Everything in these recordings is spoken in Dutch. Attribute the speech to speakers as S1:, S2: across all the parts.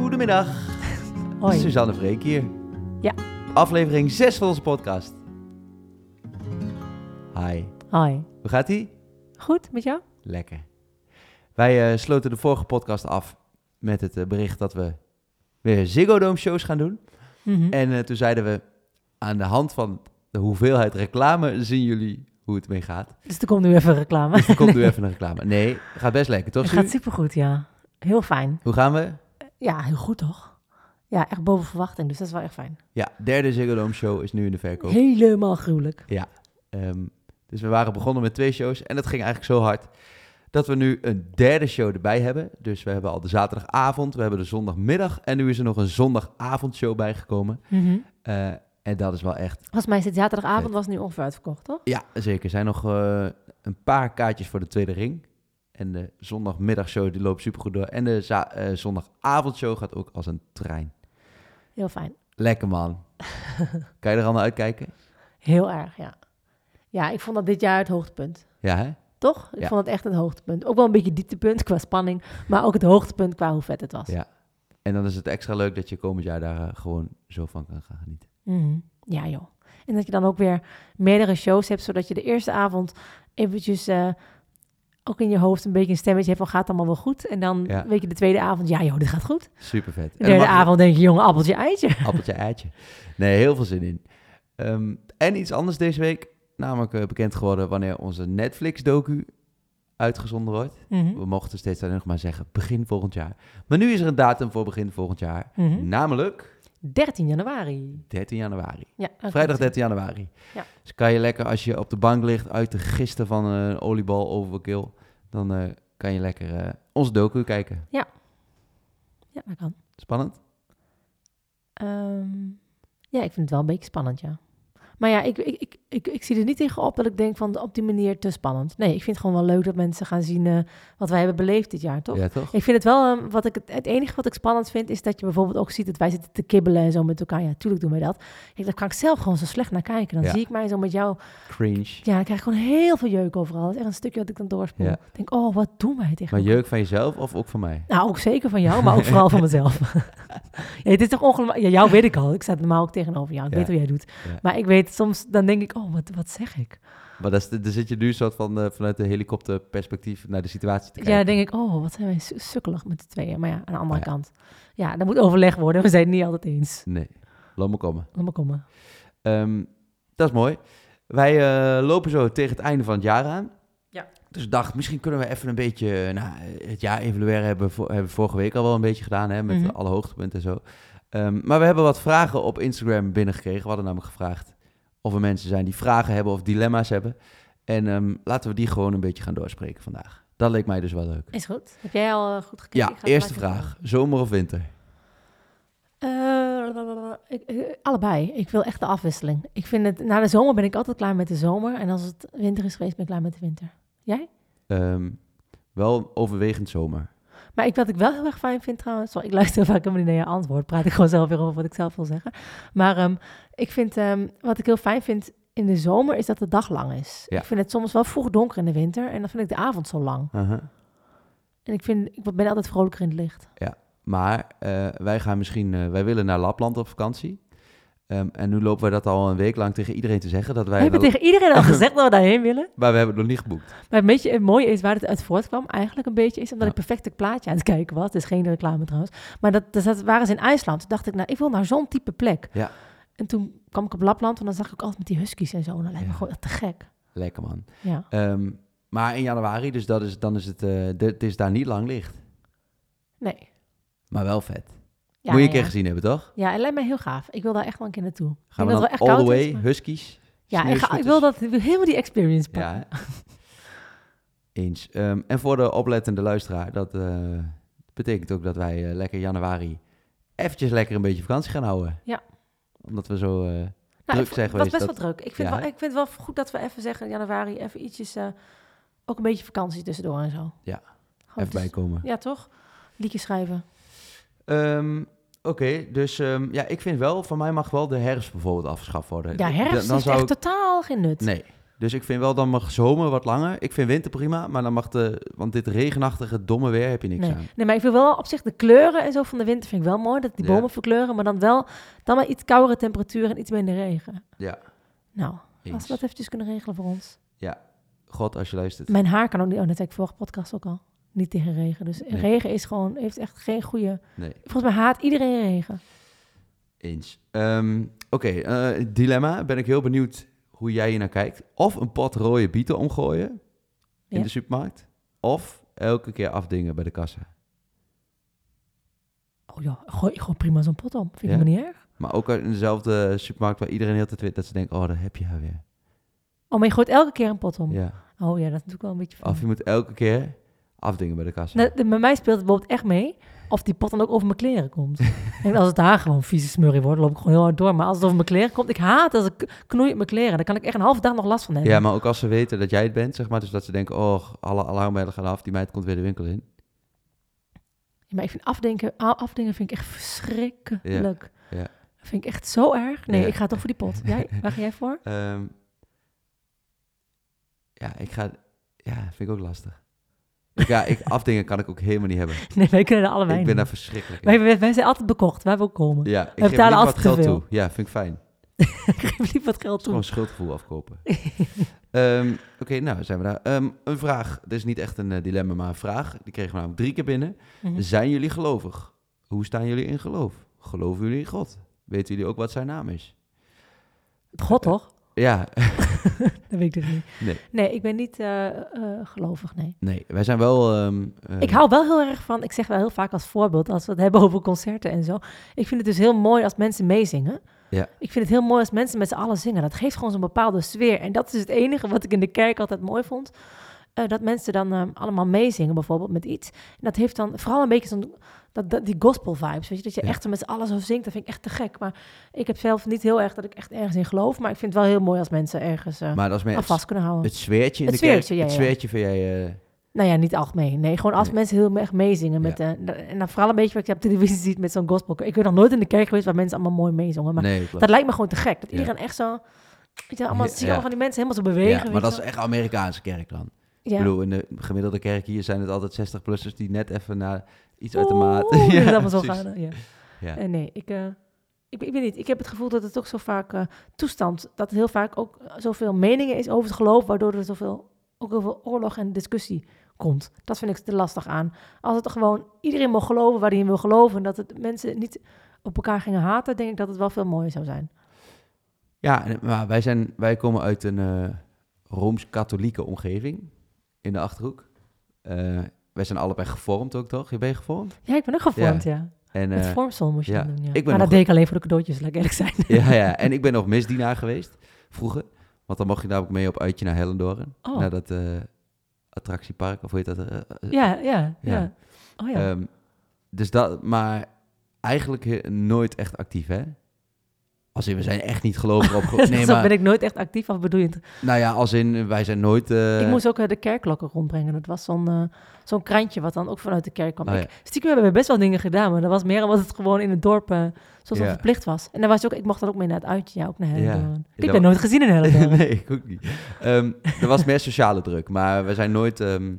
S1: Goedemiddag.
S2: Hoi.
S1: Suzanne Freek hier.
S2: Ja.
S1: Aflevering 6 van onze podcast. Hi.
S2: Hoi.
S1: Hoe gaat ie?
S2: Goed, met jou?
S1: Lekker. Wij eh, sloten de vorige podcast af met het eh, bericht dat we weer Ziggo Dome shows gaan doen.
S2: Mhm.
S1: En eh, toen zeiden we, aan de hand van de hoeveelheid reclame zien jullie hoe het mee gaat.
S2: Dus er komt nu even reclame.
S1: Dus er komt nu even een reclame. Nee, gaat best lekker, toch?
S2: Het gaat supergoed, ja. Heel fijn.
S1: Hoe gaan we?
S2: Ja, heel goed toch? Ja, echt boven verwachting, dus dat is wel echt fijn.
S1: Ja, derde Ziggo Dome show is nu in de verkoop.
S2: Helemaal gruwelijk.
S1: Ehm, dus we waren begonnen met twee shows en dat ging eigenlijk zo hard dat we nu een derde show erbij hebben. Dus we hebben al de zaterdagavond, we hebben de zondagmiddag en nu is er nog een zondagavondshow bijgekomen.
S2: Mhm.
S1: Eh, en dat is wel echt,
S2: Volgens mij is het zaterdagavond was nu ongeveer uitverkocht, toch?
S1: ja zeker, er zijn nog eh, een paar kaartjes voor de tweede ring. En de zondagmiddagshow die loopt supergoed door. En de eh, zondagavondshow gaat ook als een trein.
S2: Heel fijn.
S1: Lekker man. kan je er al naar uitkijken?
S2: Heel erg, ja. Ja, ik vond dat dit jaar het hoogtepunt.
S1: Ja hè?
S2: Toch? Ik
S1: Ja.
S2: vond het echt het hoogtepunt. Ook wel een beetje dieptepunt qua spanning, maar ook het hoogtepunt qua hoe vet het was.
S1: Ja. En dan is het extra leuk dat je komend jaar daar eh, gewoon zo van kan gaan genieten.
S2: Mhm. Ja, joh. En dat je dan ook weer meerdere shows hebt, zodat je de eerste avond eventjes eh, ook in je hoofd een beetje een stemmetje hebt van gaat het allemaal wel goed. En dan
S1: Ja.
S2: weet je de tweede avond, ja joh, dit gaat goed.
S1: Super vet.
S2: De derde avond denk je, jongen, appeltje, eitje.
S1: Appeltje, eitje. Nee, heel veel zin in. Ehm, en iets anders deze week. Namelijk eh, bekend geworden wanneer onze Netflix-docu uitgezonden wordt.
S2: Mhm.
S1: We mochten steeds alleen nog maar zeggen begin volgend jaar. Maar nu is er een datum voor begin volgend jaar.
S2: Mhm.
S1: Namelijk
S2: 13 januari.
S1: 13 januari.
S2: Ja,
S1: Vrijdag
S2: klopt.
S1: 13 januari.
S2: Ja.
S1: Dus kan je lekker als je op de bank ligt uit te gisten van een oliebal over een keel. Dan eh, kan je lekker eh, onze docu kijken.
S2: Ja, dat kan.
S1: Spannend?
S2: Ehm, ja, ik vind het wel een beetje spannend, ja. Maar ja, ik, ik, ik, ik, ik zie er niet tegen op dat ik denk van op die manier te spannend. Nee, ik vind het gewoon wel leuk dat mensen gaan zien eh, wat wij hebben beleefd dit jaar, toch?
S1: Ja, toch?
S2: Ik vind het wel, ehm, wat ik het, enige wat ik spannend vind, is dat je bijvoorbeeld ook ziet dat wij zitten te kibbelen en zo met elkaar. Ja, tuurlijk doen wij dat. Ik, daar kan ik zelf gewoon zo slecht naar kijken. Dan
S1: Ja.
S2: zie ik mij zo met jou.
S1: Cringe.
S2: Ja, dan krijg ik gewoon heel veel jeuk overal. Dat is echt een stukje dat ik dan doorspoel.
S1: Ja.
S2: Ik denk, oh, wat doen wij tegen
S1: Maar jeuk van jezelf of ook van mij?
S2: Nou, ook zeker van jou, maar ook vooral van mezelf. ja, het is toch ongelooflijk. Ja, jou weet ik al. Ik sta normaal ook tegenover jou. Ik weet wat jij doet. Maar ik weet soms, dan denk ik, oh, wat, wat zeg ik?
S1: Maar dat is, dan zit je nu soort van eh, vanuit de helikopterperspectief naar de situatie te kijken.
S2: Ja, dan denk ik, oh, wat zijn wij su- sukkelig met de tweeën. Maar ja, aan de andere
S1: Ja.
S2: kant. Ja, er moet overleg worden. We zijn het niet altijd eens.
S1: Nee, laat me komen.
S2: Laat maar komen.
S1: Ehm, dat is mooi. Wij eh, lopen zo tegen het einde van het jaar aan.
S2: Ja.
S1: Dus ik dacht, misschien kunnen we even een beetje eh, nou, het jaar evalueren. Hebben we, vo- hebben we vorige week al wel een beetje gedaan, hè, met
S2: Mhm.
S1: alle hoogtepunten en zo. Ehm, maar we hebben wat vragen op Instagram binnengekregen. We hadden namelijk gevraagd of er mensen zijn die vragen hebben of dilemma's hebben. En ehm, laten we die gewoon een beetje gaan doorspreken vandaag. Dat leek mij dus wel leuk.
S2: Is goed. Heb jij al eh, goed gekeken?
S1: Ja, eerste vraag. Zomer of winter?
S2: Eh, ik- eh, allebei. Ik wil echt de afwisseling. Ik vind het, na de zomer ben ik altijd klaar met de zomer. En als het winter is geweest, ben ik klaar met de winter. Jij?
S1: Ehm, wel overwegend zomer.
S2: Maar ik, wat ik wel heel erg fijn vind trouwens, sorry, ik luister vaak helemaal niet naar je antwoord, praat ik gewoon zelf weer over wat ik zelf wil zeggen. Maar ehm, ik vind, ehm, wat ik heel fijn vind in de zomer, is dat de dag lang is.
S1: Ja.
S2: Ik vind het soms wel vroeg donker in de winter en dan vind ik de avond zo lang.
S1: Uh-huh.
S2: En ik, vind, ik ben altijd vrolijker in het licht.
S1: Maar eh, wij gaan misschien, eh, wij willen naar Lapland op vakantie. Ehm, en nu lopen wij dat al een week lang tegen iedereen te zeggen. Dat
S2: We
S1: wij
S2: hebben
S1: wel-
S2: tegen iedereen al gezegd dat we daarheen willen.
S1: Maar we hebben het nog niet geboekt.
S2: Maar een beetje het mooie is waar het uit voortkwam, eigenlijk een beetje, is omdat
S1: Ja.
S2: ik perfect het plaatje aan het kijken was. Het is geen reclame trouwens. Maar dat, dus dat waren ze in IJsland. Toen dacht ik, nou, ik wil naar zo'n type plek.
S1: Ja.
S2: En toen kwam ik op Lapland en dan zag ik ook altijd met die huskies en zo. En dat lijkt me gewoon te gek.
S1: Lekker man.
S2: Ja.
S1: Ehm, maar in januari, dus dat is, dan is het, eh, de- het is daar niet lang licht.
S2: Nee.
S1: Maar wel vet. Moet je een keer gezien hebben, toch?
S2: Ja, het lijkt mij heel gaaf. Ik wil daar echt wel een keer naartoe. Ik
S1: Gaan we dan
S2: dat wel
S1: all
S2: echt
S1: the way,
S2: is, maar-
S1: huskies?
S2: Ja, ik, ga, ik
S1: sneeuwscooters?
S2: wil dat ik wil helemaal die experience pakken.
S1: Ja, eens. Ehm, en voor de oplettende luisteraar, dat eh, betekent ook dat wij eh, lekker januari eventjes lekker een beetje vakantie gaan houden.
S2: Ja.
S1: Omdat we zo...
S2: Nou,
S1: druk
S2: ik,
S1: zijn
S2: was
S1: geweest,
S2: best
S1: dat-
S2: wel druk. Ik vind,
S1: Ja,
S2: wel, ik vind het wel goed dat we even zeggen in januari even ietsjes, ook een beetje vakantie tussendoor en zo.
S1: Ja,
S2: Gewoon
S1: even bijkomen.
S2: Ja, toch? Liedjes schrijven.
S1: Ehm, Oké, dus ehm, ja, ik vind wel, van mij mag wel de herfst bijvoorbeeld afgeschaft worden.
S2: Ja, herfst
S1: dan
S2: is
S1: zou
S2: echt
S1: ik-
S2: totaal geen nut.
S1: Nee, Dus ik vind wel, dan mag zomer wat langer. Ik vind winter prima, maar dan mag de... Want dit regenachtige, domme weer heb je niks
S2: Nee.
S1: aan.
S2: nee, maar ik vind wel op zich de kleuren en zo van de winter vind ik wel mooi. Dat die
S1: Ja.
S2: bomen verkleuren, maar dan wel dan maar iets koudere temperaturen en iets minder regen.
S1: Ja,
S2: Nou, als
S1: eens.
S2: we dat eventjes kunnen regelen voor ons.
S1: God, als je luistert.
S2: Mijn haar kan ook niet, oh, dat zei ik vorige podcast ook al, niet tegen regen. Dus
S1: Nee.
S2: regen is gewoon, heeft echt geen goede...
S1: Nee,
S2: Volgens mij haat iedereen regen.
S1: eens. Ehm, Oké, eh, dilemma. Ben ik heel benieuwd hoe jij hier naar kijkt. Of een pot rode bieten omgooien in
S2: Ja.
S1: de supermarkt. Of elke keer afdingen bij de kassa.
S2: Oh ja, gooi gewoon prima zo'n pot om. Vind ik
S1: Ja?
S2: helemaal niet erg.
S1: Maar ook in dezelfde supermarkt waar iedereen heel tijd weet dat ze denken, oh, daar heb je haar weer.
S2: Oh, maar je gooit elke keer een pot om.
S1: Ja.
S2: Oh ja, dat is natuurlijk wel een beetje...
S1: Of je moet elke keer afdingen bij de kassa.
S2: De- bij mij speelt het bijvoorbeeld echt mee of die pot dan ook over mijn kleren komt. en als het daar gewoon vieze smurrie wordt, loop ik gewoon heel hard door. Maar als het over mijn kleren komt, ik haat als ik knoei op mijn kleren. Dan kan ik echt een halve dag nog last van hebben.
S1: Ja, maar ook als ze weten dat jij het bent, zeg maar. Dus dat ze denken, oh, alle alarmbellen gaan af. Die meid komt weer de winkel in.
S2: Ja, maar ik vind afdenken, afdingen vind ik echt verschrikkelijk.
S1: Ja, ja.
S2: Dat vind ik echt zo erg. Nee,
S1: Ja.
S2: ik ga toch voor die pot. Jij, waar ga jij voor?
S1: Ehm, ja, ik ga... Ja, vind ik ook lastig. Ik, ja, ik, afdingen kan ik ook helemaal niet hebben.
S2: Nee, wij kunnen er allebei
S1: ik ben daar verschrikkelijk in.
S2: wij, wij, wij zijn altijd bekocht, waar we ook komen.
S1: Ja, ik
S2: We
S1: geef liever wat
S2: altijd te
S1: geld toe. Ja, vind ik fijn.
S2: ik geef liever wat geld toe.
S1: Gewoon schuldgevoel afkopen. Ehm, Oké, nou zijn we daar. Ehm, een vraag. Dit is niet echt een eh, dilemma, maar een vraag. Die kregen we namelijk drie keer binnen.
S2: Mhm.
S1: Zijn jullie gelovig? Hoe staan jullie in geloof? Geloven jullie in God? Weten jullie ook wat zijn naam is?
S2: God toch?
S1: Ja,
S2: Dat weet ik dus niet.
S1: nee.
S2: Nee, ik ben niet eh, eh, gelovig, nee.
S1: Nee, wij zijn wel... ehm, eh,
S2: Ik hou wel heel erg van, ik zeg wel heel vaak als voorbeeld, als we het hebben over concerten en zo. Ik vind het dus heel mooi als mensen meezingen.
S1: Ja.
S2: Ik vind het heel mooi als mensen met z'n allen zingen. Dat geeft gewoon zo'n bepaalde sfeer. En dat is het enige wat ik in de kerk altijd mooi vond. Eh, dat mensen dan eh, allemaal meezingen, bijvoorbeeld met iets. En dat heeft dan vooral een beetje zo'n, dat, dat, die gospel vibes. Weet je, dat je
S1: Ja.
S2: echt met z'n allen zo zingt. Dat vind ik echt te gek. Maar ik heb zelf niet heel erg dat ik echt ergens in geloof. Maar ik vind het wel heel mooi als mensen ergens
S1: maar
S2: aan
S1: het,
S2: vast kunnen houden.
S1: het sfeertje in
S2: Het
S1: de kerk.
S2: ja,
S1: het
S2: ja.
S1: sfeertje vind jij... eh,
S2: Nou ja, niet algemeen. Nee, gewoon als
S1: Nee.
S2: mensen heel erg meezingen. Met, en dan vooral een beetje wat je op televisie ziet met zo'n gospel. Ik ben nog nooit in de kerk geweest waar mensen allemaal mooi meezongen. Maar
S1: nee,
S2: dat lijkt me gewoon te gek. Dat iedereen echt zo... Weet je, allemaal, zie je allemaal van die mensen helemaal zo bewegen.
S1: ja, maar dat is echt Amerikaanse kerk dan.
S2: Ja.
S1: Ik bedoel, in de gemiddelde kerk hier zijn het altijd 60-plussers die net even naar iets uit de
S2: Oeh,
S1: maat...
S2: dat is allemaal zo
S1: precies.
S2: gaan. Ja.
S1: Ja.
S2: Eh, nee, ik, eh, ik, ik weet niet. Ik heb het gevoel dat het ook zo vaak eh, toestand... dat er heel vaak ook zoveel meningen is over het geloof... waardoor er zoveel, ook heel veel oorlog en discussie komt. Dat vind ik te lastig aan. Als het gewoon iedereen mag geloven waar hij in wil geloven... en dat het mensen niet op elkaar gingen haten... denk ik dat het wel veel mooier zou zijn.
S1: Ja, maar wij, zijn, wij komen uit een Rooms-Katholieke omgeving in de Achterhoek. Eh, wij zijn allebei gevormd ook, toch? Je bent gevormd?
S2: Ja, ik ben ook gevormd, ja.
S1: En,
S2: Met
S1: eh,
S2: vormsel moest je
S1: ja,
S2: doen, ja.
S1: ik ben
S2: maar
S1: nog-
S2: dat deed ik alleen voor de cadeautjes, laat ik eerlijk zijn.
S1: ja, ja, en ik ben nog misdienaar geweest, vroeger. Want dan mocht je namelijk mee op uitje naar Hellendoorn.
S2: Oh.
S1: Naar dat eh, attractiepark, of hoe heet dat?
S2: ja, ja, ja.
S1: Ja.
S2: Oh ja.
S1: ehm, dus dat, maar eigenlijk nooit echt actief, hè? Als in, we zijn echt niet gelovig op... Nee,
S2: Zo
S1: maar,
S2: ben ik nooit echt actief, of bedoel je het?
S1: nou ja, als in, wij zijn nooit... eh,
S2: Ik moest ook eh, de kerkklokken rondbrengen. Dat was zo'n eh, zo'n krantje wat dan ook vanuit de kerk kwam.
S1: Oh, ja.
S2: ik, stiekem hebben we best wel dingen gedaan, maar dat was meer omdat het gewoon in het dorp zoals
S1: Ja.
S2: verplicht was. En dan was ook, ik mocht dan ook mee naar het uitje, ja, ook naar Hellendoorn. Ik
S1: dat
S2: ben nooit gezien in Hellendoorn.
S1: nee, ik ook niet. Ehm, er was meer sociale druk, maar we zijn nooit... ehm,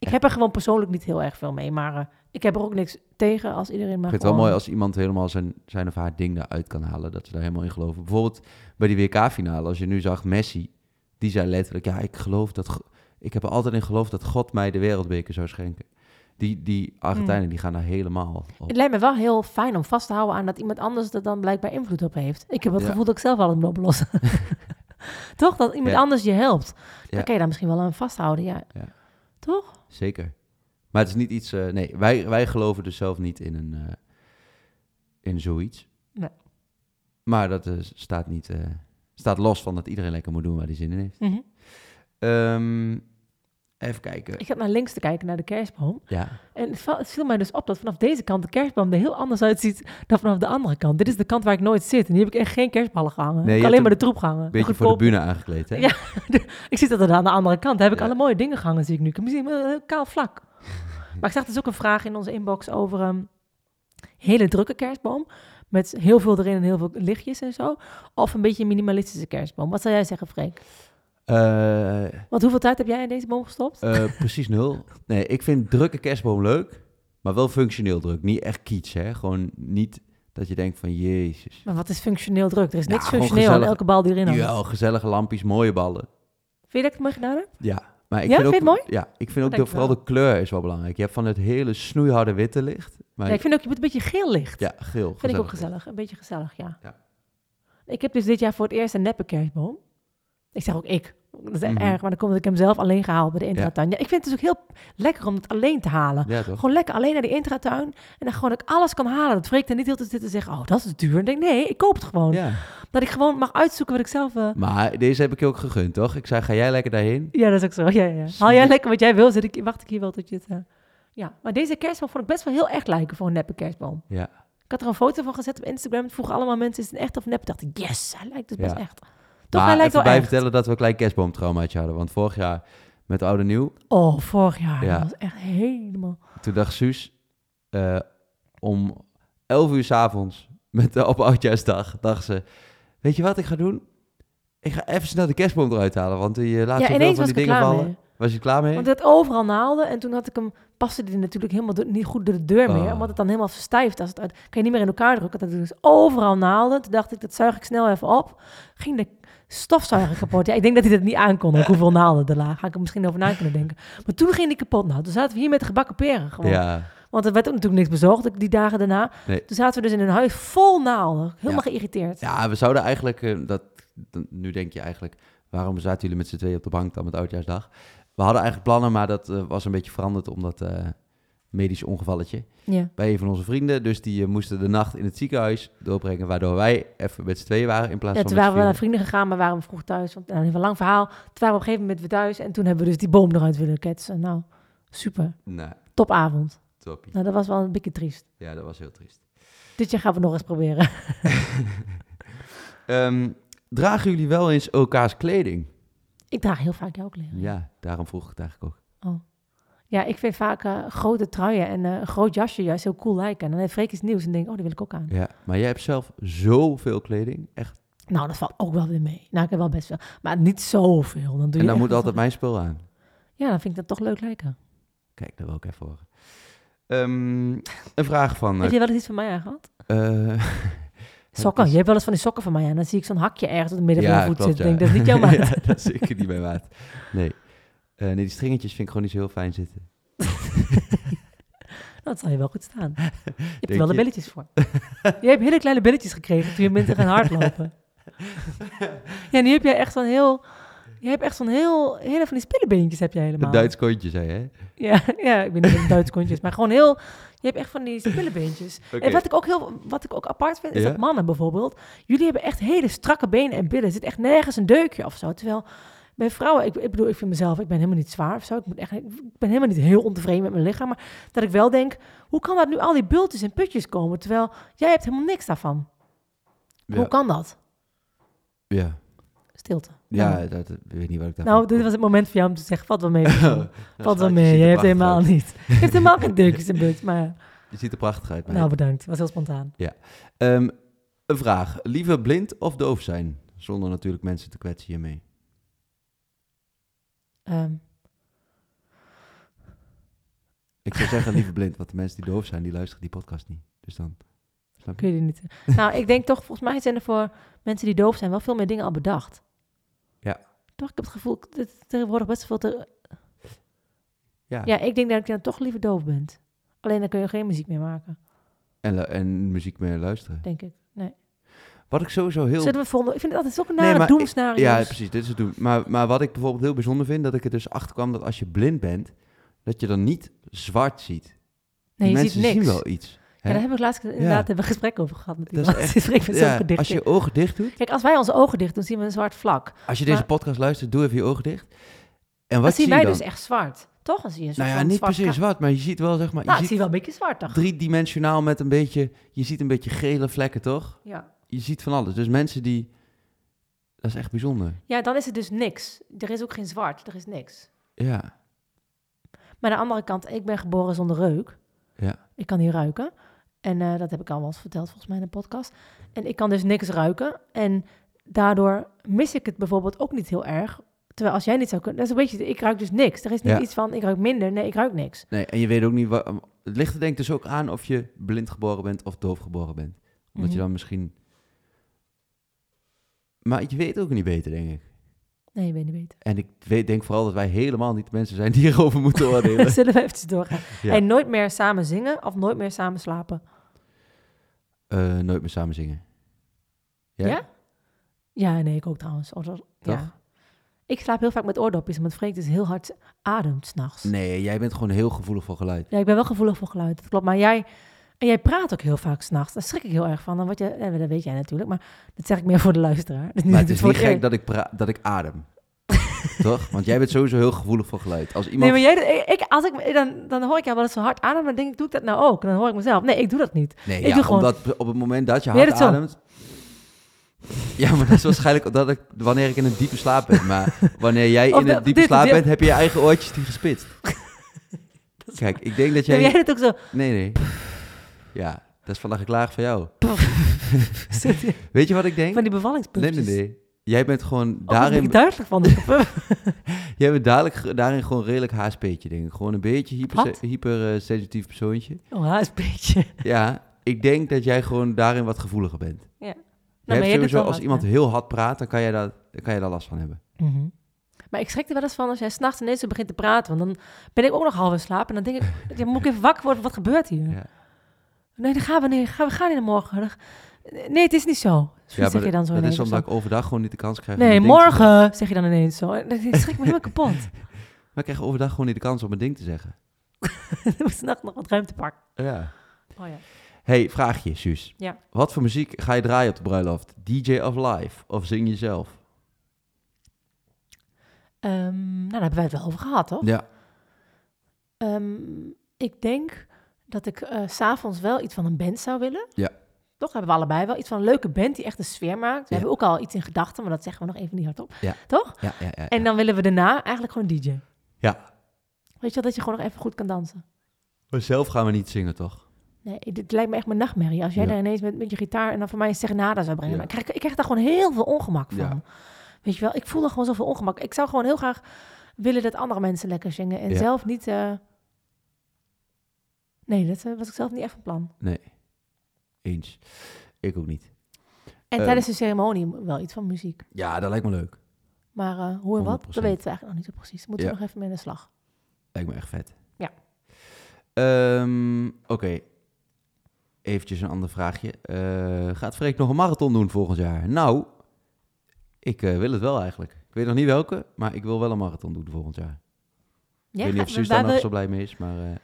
S2: Ik heb er gewoon persoonlijk niet heel erg veel mee, maar eh, ik heb er ook niks tegen als iedereen maar
S1: ik vind het wel
S2: gewoon-
S1: mooi als iemand helemaal zijn, zijn of haar ding eruit kan halen. Dat ze daar helemaal in geloven. Bijvoorbeeld bij die WK-finale, als je nu zag Messi, die zei letterlijk, ja, ik geloof dat... Ik heb er altijd in geloofd dat God mij de wereldbeker zou schenken. Die, die Argentijnen, die gaan daar helemaal op.
S2: Het lijkt me wel heel fijn om vast te houden aan dat iemand anders er dan blijkbaar invloed op heeft. Ik heb het
S1: Ja.
S2: gevoel dat ik zelf al moet oplossen. Toch? Dat iemand
S1: Ja.
S2: anders je helpt. Dan
S1: Ja.
S2: kan je daar misschien wel aan vasthouden, ja.
S1: Ja.
S2: Toch?
S1: Zeker. Maar het is niet iets... eh, nee, wij, wij geloven dus zelf niet in een... eh, in zoiets.
S2: Nee.
S1: Maar dat eh, staat niet... staat los van dat iedereen lekker moet doen waar hij zin in heeft. Ehm, even kijken.
S2: Ik zat naar links te kijken, naar de kerstboom.
S1: Ja,
S2: En het, viel mij dus op dat vanaf deze kant de kerstboom er heel anders uitziet dan vanaf de andere kant. Dit is de kant waar ik nooit zit. En hier heb ik echt geen kerstballen gehangen.
S1: Nee,
S2: ik alleen maar de troep gehangen.
S1: een beetje voor de bühne aangekleed, hè?
S2: Ja. Ik zit dat er aan de andere kant. Daar heb ik
S1: Ja.
S2: alle mooie dingen gehangen, zie ik nu. Ik heb misschien een kaal vlak. Maar ik zag dus ook een vraag in onze inbox over een hele drukke kerstboom. Met heel veel erin en heel veel lichtjes en zo. Of een beetje een minimalistische kerstboom. Wat zou jij zeggen, Freek?
S1: Eh,
S2: Want hoeveel tijd heb jij in deze boom gestopt?
S1: eh, precies nul. Nee, ik vind drukke kerstboom leuk, maar wel functioneel druk. Niet echt kitsch, hè. Gewoon niet dat je denkt van, jezus.
S2: Maar wat is functioneel druk? Er is
S1: Ja,
S2: niks functioneel aan
S1: gezellig.
S2: elke bal die erin hangt.
S1: Jawel, gezellige lampjes, mooie ballen.
S2: Vind je dat ik het mooi gedaan heb?
S1: Ja, maar ik
S2: Ja,
S1: vind ook,
S2: vind het
S1: Ja, ik vind ook de, vooral de kleur is wel belangrijk. Je hebt van het hele snoeiharde witte licht. Maar
S2: Ja, ik vind ook, je moet een beetje geel licht.
S1: ja, geel.
S2: Vind ik ook gezellig. Een beetje gezellig, ja.
S1: Ja.
S2: Ik heb dus dit jaar voor het eerst een neppe kerstboom. Ik zeg ook ik. Dat is
S1: Mhm.
S2: erg, maar dan komt dat ik hem zelf alleen gehaald bij de intratuin. Ja. ik vind het dus ook heel lekker om het alleen te halen.
S1: Ja, toch?
S2: Gewoon lekker alleen naar de intratuin. En dan gewoon dat ik alles kan halen. Dat Freek er niet heel te zitten en zeggen, oh, dat is duur. En ik denk, nee, ik koop het gewoon.
S1: Ja.
S2: Dat ik gewoon mag uitzoeken wat ik zelf... eh,
S1: Maar deze heb ik je ook gegund, toch? Ik zei, ga jij lekker daarheen?
S2: Ja, dat is ook zo. Ja, ja. Haal jij lekker wat jij wil, zit ik, wacht ik hier wel tot je het... eh, Ja, maar deze kerstboom vond ik best wel heel echt lijken voor een neppe kerstboom.
S1: Ja.
S2: Ik had er een foto van gezet op Instagram. Het vroegen allemaal mensen, is het echt of nep? Ik dacht ik, yes, hij lijkt dus best echt. Toch, hij
S1: maar
S2: lijkt wel
S1: bij
S2: echt.
S1: vertellen dat we een klein kerstboomtraumaatje hadden. Want vorig jaar met Oude Nieuw,
S2: Oh, vorig jaar.
S1: Ja.
S2: Dat was echt helemaal...
S1: toen dacht Suus eh, om 11 uur 's avonds met, de op Oudjaarsdag, dacht ze, weet je wat ik ga doen? Ik ga even snel de kerstboom eruit halen, want die eh, laat
S2: Ja,
S1: zoveel van die dingen vallen.
S2: mee.
S1: Was je klaar mee?
S2: Want het overal naalden en toen had ik hem, paste die natuurlijk helemaal niet goed door de deur meer.
S1: Oh.
S2: Omdat het dan helemaal verstijft. Als het uit, kan je niet meer in elkaar drukken. Dat dus overal naalden. Toen dacht ik, dat zuig ik snel even op. Ging de stofzuiger kapot. Ja, ik denk dat hij dat niet aankon. ook Hoeveel naalden er lagen. Ga ik er misschien over na kunnen denken. Maar toen ging die kapot. Nou, toen zaten we hier met de gebakken peren gewoon.
S1: ja,
S2: Want er werd ook natuurlijk niks bezorgd die dagen daarna.
S1: Nee.
S2: Toen zaten we dus in een huis vol naalden. Helemaal
S1: Ja.
S2: geïrriteerd.
S1: ja, we zouden eigenlijk, eh, dat, nu denk je eigenlijk, waarom zaten jullie met z'n tweeën op de bank dan met Oudjaarsdag? We hadden eigenlijk plannen, maar dat eh, was een beetje veranderd omdat eh medisch ongevalletje.
S2: Ja.
S1: bij een van onze vrienden. Dus die eh, moesten de nacht in het ziekenhuis doorbrengen, waardoor wij even met z'n tweeën waren in plaats
S2: Ja,
S1: van
S2: toen waren we naar vrienden gegaan, maar waren we vroeg thuis. Want, nou, even een lang verhaal. Toen waren we op een gegeven moment weer thuis. En toen hebben we dus die boom eruit willen ketsen. Nou, super.
S1: Nou,
S2: Topavond.
S1: toppie.
S2: Nou, dat was wel een beetje triest.
S1: Ja, dat was heel triest.
S2: Dit jaar gaan we nog eens proberen.
S1: Ehm, dragen jullie wel eens elkaars kleding?
S2: Ik draag heel vaak jouw kleren.
S1: Ja, daarom vroeg ik het eigenlijk ook.
S2: Ja, ik vind vaak eh, grote truien en eh, een groot jasje juist heel cool lijken. En dan heeft Freek iets nieuws en denk ik, oh, die wil ik ook aan.
S1: Ja, maar jij hebt zelf zoveel kleding. Echt.
S2: Nou, dat valt ook wel weer mee. Nou, ik heb wel best veel. Maar niet zoveel. Dan doe je
S1: En dan moet
S2: wel
S1: altijd mijn spul aan.
S2: Ja, dan vind ik dat toch leuk lijken.
S1: Kijk, dat wil ik even horen. Ehm, een vraag van...
S2: Heb
S1: eh,
S2: je wel eens iets van mij aangehad?
S1: eh,
S2: Sokken. Je hebt wel eens van die sokken van mij aan. Dan zie ik zo'n hakje ergens op het midden van je voet zitten.
S1: ja.
S2: Denk, dat is niet jouw maat.
S1: ja, dat is zeker niet mijn maat. Nee. Eh, nee, die stringetjes vind ik gewoon niet zo heel fijn zitten.
S2: Dat zal je wel goed staan. Je hebt er wel de
S1: je?
S2: billetjes voor. je hebt hele kleine billetjes gekregen toen je bent gaan hardlopen. ja, nu heb je echt zo'n heel... Je hebt echt zo'n heel... Hele van die spillebeentjes heb je helemaal.
S1: Een Duits kontje, zei je, hè?
S2: Ja, ja, ik weet niet of het Duits kontjes, maar gewoon heel... Je hebt echt van die spillebeentjes. En wat ik ook heel, wat ik ook apart vind, is
S1: Ja?
S2: dat mannen bijvoorbeeld, jullie hebben echt hele strakke benen en billen. Er zit echt nergens een deukje of zo. Terwijl bij vrouwen, ik, ik bedoel, ik vind mezelf, ik ben helemaal niet zwaar of zo. Ik, moet echt, ik ben helemaal niet heel ontevreden met mijn lichaam. Maar dat ik wel denk, hoe kan dat nu al die bultjes en putjes komen? Terwijl jij hebt helemaal niks daarvan.
S1: Ja.
S2: Hoe kan dat?
S1: Ja,
S2: Stilte.
S1: ja
S2: Nou,
S1: dat, ik weet niet wat ik daar
S2: nou, dit was het moment voor jou om te zeggen, valt wel mee. valt wel mee, je hebt helemaal niet. Je hebt helemaal geen deukjes en bultjes, maar ja.
S1: Je ziet er prachtig uit.
S2: nou bedankt. was heel spontaan.
S1: Ehm, een vraag. Liever blind of doof zijn? Zonder natuurlijk mensen te kwetsen hiermee.
S2: Ehm,
S1: Ik zou zeggen liever blind, want de mensen die doof zijn, die luisteren die podcast niet. Dus dan... Snap je?
S2: kun je niet... nou, ik denk toch, volgens mij zijn er voor mensen die doof zijn wel veel meer dingen al bedacht.
S1: Ja.
S2: Toch, ik heb het gevoel dat er tegenwoordig best veel te...
S1: Ja.
S2: Ja, ik denk dat ik dan toch liever doof ben. Alleen dan kun je geen muziek meer maken,
S1: En, en muziek meer luisteren.
S2: denk ik. Nee.
S1: Wat ik sowieso heel...
S2: Zullen we volgende... Ik vind het altijd zo'n
S1: Nee,
S2: nare
S1: maar
S2: doemscenario's.
S1: Ja, precies. Dit is het doen. Maar, maar wat ik bijvoorbeeld heel bijzonder vind, dat ik er dus achter kwam dat als je blind bent, dat je dan niet zwart ziet.
S2: Nee, je
S1: mensen
S2: ziet niks.
S1: zien wel iets.
S2: Ja, daar heb ik laatst inderdaad hebben we een gesprek over gehad met
S1: Dat
S2: iemand.
S1: is echt-
S2: met
S1: ja, als je ogen dicht doet,
S2: Kijk, als wij onze ogen dicht doen, zien we een zwart vlak.
S1: als je deze podcast luistert, doe even je ogen dicht. En wat
S2: zien
S1: zie
S2: wij
S1: je dan?
S2: dus echt zwart. Toch? Zie je een soort
S1: nou ja, niet
S2: zwart ka-
S1: zwart, maar je ziet wel, zeg maar,
S2: Nou,
S1: je ziet
S2: wel een beetje zwart, toch?
S1: driedimensionaal met een beetje, je ziet een beetje gele vlekken, toch?
S2: Ja.
S1: Je ziet van alles. Dus mensen die, dat is echt bijzonder.
S2: ja, dan is het dus niks. Er is ook geen zwart, er is niks.
S1: Ja,
S2: Maar aan de andere kant, ik ben geboren zonder reuk.
S1: ja.
S2: Ik kan niet ruiken. En eh, dat heb ik al wel eens verteld volgens mij in een podcast. En ik kan dus niks ruiken. En daardoor mis ik het bijvoorbeeld ook niet heel erg Terwijl als jij niet zou kunnen, dat is een beetje, ik ruik dus niks. Er is niet
S1: Ja.
S2: iets van, ik ruik minder. Nee, ik ruik niks.
S1: Nee, en je weet ook niet... Wat, het ligt er denk ik dus ook aan of je blind geboren bent of doof geboren bent. Omdat je
S2: Mhm.
S1: dan misschien... Maar je weet ook niet beter, denk ik.
S2: Nee, je weet niet beter.
S1: En ik weet, denk vooral dat wij helemaal niet de mensen zijn die hierover moeten oordelen.
S2: Zullen we even doorgaan?
S1: Ja.
S2: En nooit meer samen zingen of nooit meer samen slapen?
S1: Eh, nooit meer samen zingen.
S2: Ja? Ja, nee, ik ook trouwens. Dat- ja. Ik slaap heel vaak met oordopjes, omdat Freek dus heel hard ademt s'nachts.
S1: Nee, jij bent gewoon heel gevoelig voor geluid.
S2: Ja, ik ben wel gevoelig voor geluid, dat klopt. Maar jij, en jij praat ook heel vaak s'nachts. Daar schrik ik heel erg van. Dan word je, dat weet jij natuurlijk, maar dat zeg ik meer voor de luisteraar.
S1: Maar het is niet gek dat ik, dat ik adem. Toch? Want jij bent sowieso heel gevoelig voor geluid. Als
S2: Nee,
S1: iemand...
S2: maar jij, ik, als ik, dan, dan hoor ik jou wel eens zo hard ademen, dan denk ik, doe ik dat nou ook? En dan hoor ik mezelf, nee, ik doe dat niet.
S1: Nee,
S2: Ik
S1: ja,
S2: doe gewoon-
S1: omdat op het moment dat je hard ademt... Ja, maar dat is waarschijnlijk omdat ik, wanneer ik in een diepe slaap ben. Maar wanneer jij
S2: Of
S1: in
S2: dat-
S1: een diepe
S2: dit-
S1: slaap
S2: dit-
S1: bent, heb je je eigen oortjes die gespitst. Kijk, ik denk dat
S2: Jij
S1: jij...
S2: jij doet ook zo.
S1: Nee, nee. Ja, dat is vandaag geklaagd van jou. Weet je wat ik denk?
S2: van die
S1: Nee,
S2: bevallingspuntjes.
S1: nee, nee. Jij bent gewoon
S2: Oh, ben
S1: daarin...
S2: duidelijk van.
S1: Jij bent dadelijk, daarin gewoon redelijk HSP'tje, denk ik. Gewoon een beetje hyper,
S2: Wat?
S1: hyper sensitief persoontje.
S2: oh, beetje.
S1: Ja, ik denk dat jij gewoon daarin wat gevoeliger bent.
S2: Ja. Nou, maar jij
S1: sowieso, als
S2: wat,
S1: iemand
S2: ja.
S1: heel hard praat, dan kan je daar, dan kan je daar last van hebben.
S2: Mhm. Maar ik schrik er wel eens van als jij s'nachts ineens begint te praten. Want dan ben ik ook nog half in slaap. En dan denk ik, ja, moet ik even wakker worden? Wat gebeurt hier?
S1: Ja.
S2: Nee, dan gaan we niet. Gaan we gaan niet naar morgen. Nee, het is niet zo. Zo
S1: Ja,
S2: zeg je dan zo
S1: dat is omdat
S2: zo.
S1: ik overdag gewoon niet de kans krijg. om
S2: Nee,
S1: te
S2: morgen, zeg je dan ineens zo. Dan schrik ik me helemaal kapot.
S1: Maar ik krijg overdag gewoon niet de kans om mijn ding te zeggen.
S2: Dan moet s'nachts nog wat ruimte pakken.
S1: Ja.
S2: Oh ja.
S1: hey, vraagje, Suus.
S2: Ja.
S1: Wat voor muziek ga je draaien op de bruiloft? DJ of live? Of zing je zelf?
S2: Ehm, nou, daar hebben wij het wel over gehad, toch?
S1: Ja.
S2: Ehm, ik denk dat ik eh, s s'avonds wel iets van een band zou willen.
S1: Ja.
S2: Toch hebben we allebei wel iets van een leuke band die echt een sfeer maakt. We
S1: Ja.
S2: hebben ook al iets in gedachten, maar dat zeggen we nog even niet hardop.
S1: Ja.
S2: Toch?
S1: Ja, ja, ja.
S2: En dan willen we daarna eigenlijk gewoon DJ.
S1: Ja.
S2: Weet je wel, dat je gewoon nog even goed kan dansen.
S1: Maar zelf gaan we niet zingen, toch?
S2: Nee, dit lijkt me echt mijn nachtmerrie. Als jij daar ineens met, met je gitaar en dan voor mij een serenade zou brengen. Maar ik, krijg, ik krijg daar gewoon heel veel ongemak van. Weet je wel, ik voel er gewoon zoveel ongemak. Ik zou gewoon heel graag willen dat andere mensen lekker zingen. En zelf niet... eh, Nee, dat eh, was ik zelf niet echt van plan.
S1: Nee. Eens. Ik ook niet.
S2: En
S1: Eh.
S2: tijdens de ceremonie wel iets van muziek.
S1: Ja, dat lijkt me leuk.
S2: Maar eh, hoe en wat,
S1: 100%.
S2: dat weten we eigenlijk nog niet zo precies. Moeten
S1: Ja.
S2: we nog even mee aan de slag.
S1: Lijkt me echt vet.
S2: Ja.
S1: Ehm, Oké. Eventjes een ander vraagje. Eh, gaat Freek nog een marathon doen volgend jaar? Nou, ik wil het wel eigenlijk. Ik weet nog niet welke, maar ik wil wel een marathon doen volgend jaar. ik weet niet of Suus daar nog zo blij mee is, maar...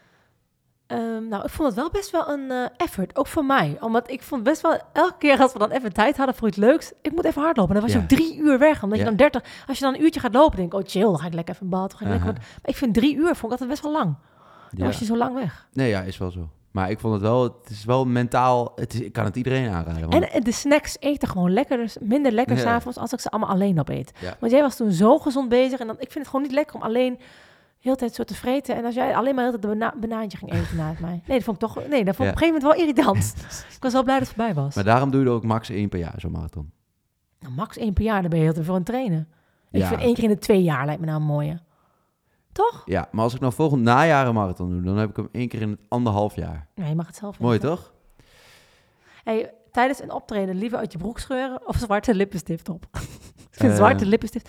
S1: eh,
S2: Ehm, nou, ik vond het wel best wel een eh, effort, ook voor mij. Omdat ik vond best wel, elke keer als we dan even tijd hadden voor iets leuks, ik moet even hardlopen. En dan was je
S1: Ja.
S2: ook drie uur weg, omdat
S1: Ja.
S2: je dan dertig, als je dan een uurtje gaat lopen, denk ik, oh chill, dan ga ik lekker even in bad. dan Ga ik lekker wat- Maar ik vind drie uur, vond ik altijd best wel lang. Dan
S1: ja.
S2: was je zo lang weg.
S1: Nee, ja, is wel zo. Maar ik vond het wel, het is wel mentaal, het is, ik kan het iedereen aanraden. Want,
S2: En de snacks eten gewoon lekker, dus minder lekker
S1: Ja.
S2: s'avonds als ik ze allemaal alleen opeet.
S1: Ja.
S2: Want jij was toen zo gezond bezig en dan, ik vind het gewoon niet lekker om alleen heel de tijd zo te vreten. En als jij alleen maar heel de bana- banaantje ging eten naast mij. Nee, dat vond ik toch, nee, dat vond ik
S1: Ja.
S2: op een gegeven moment wel irritant. ik was wel blij dat het voorbij was.
S1: maar daarom doe je er ook max één per jaar, zo'n marathon.
S2: Nou, max één per jaar, dan ben je heel te veel aan het trainen. Ik
S1: Ja.
S2: vind één keer in de twee jaar lijkt me nou een mooie. Toch?
S1: Ja, maar als ik nou volgend najaar een marathon doe, dan heb ik hem één keer in het anderhalf jaar.
S2: Nee, je mag het zelf
S1: Mooi toch?
S2: Hey, tijdens een optreden liever uit je broek scheuren of zwarte lippenstift op? ik vind
S1: Eh.
S2: zwarte lippenstift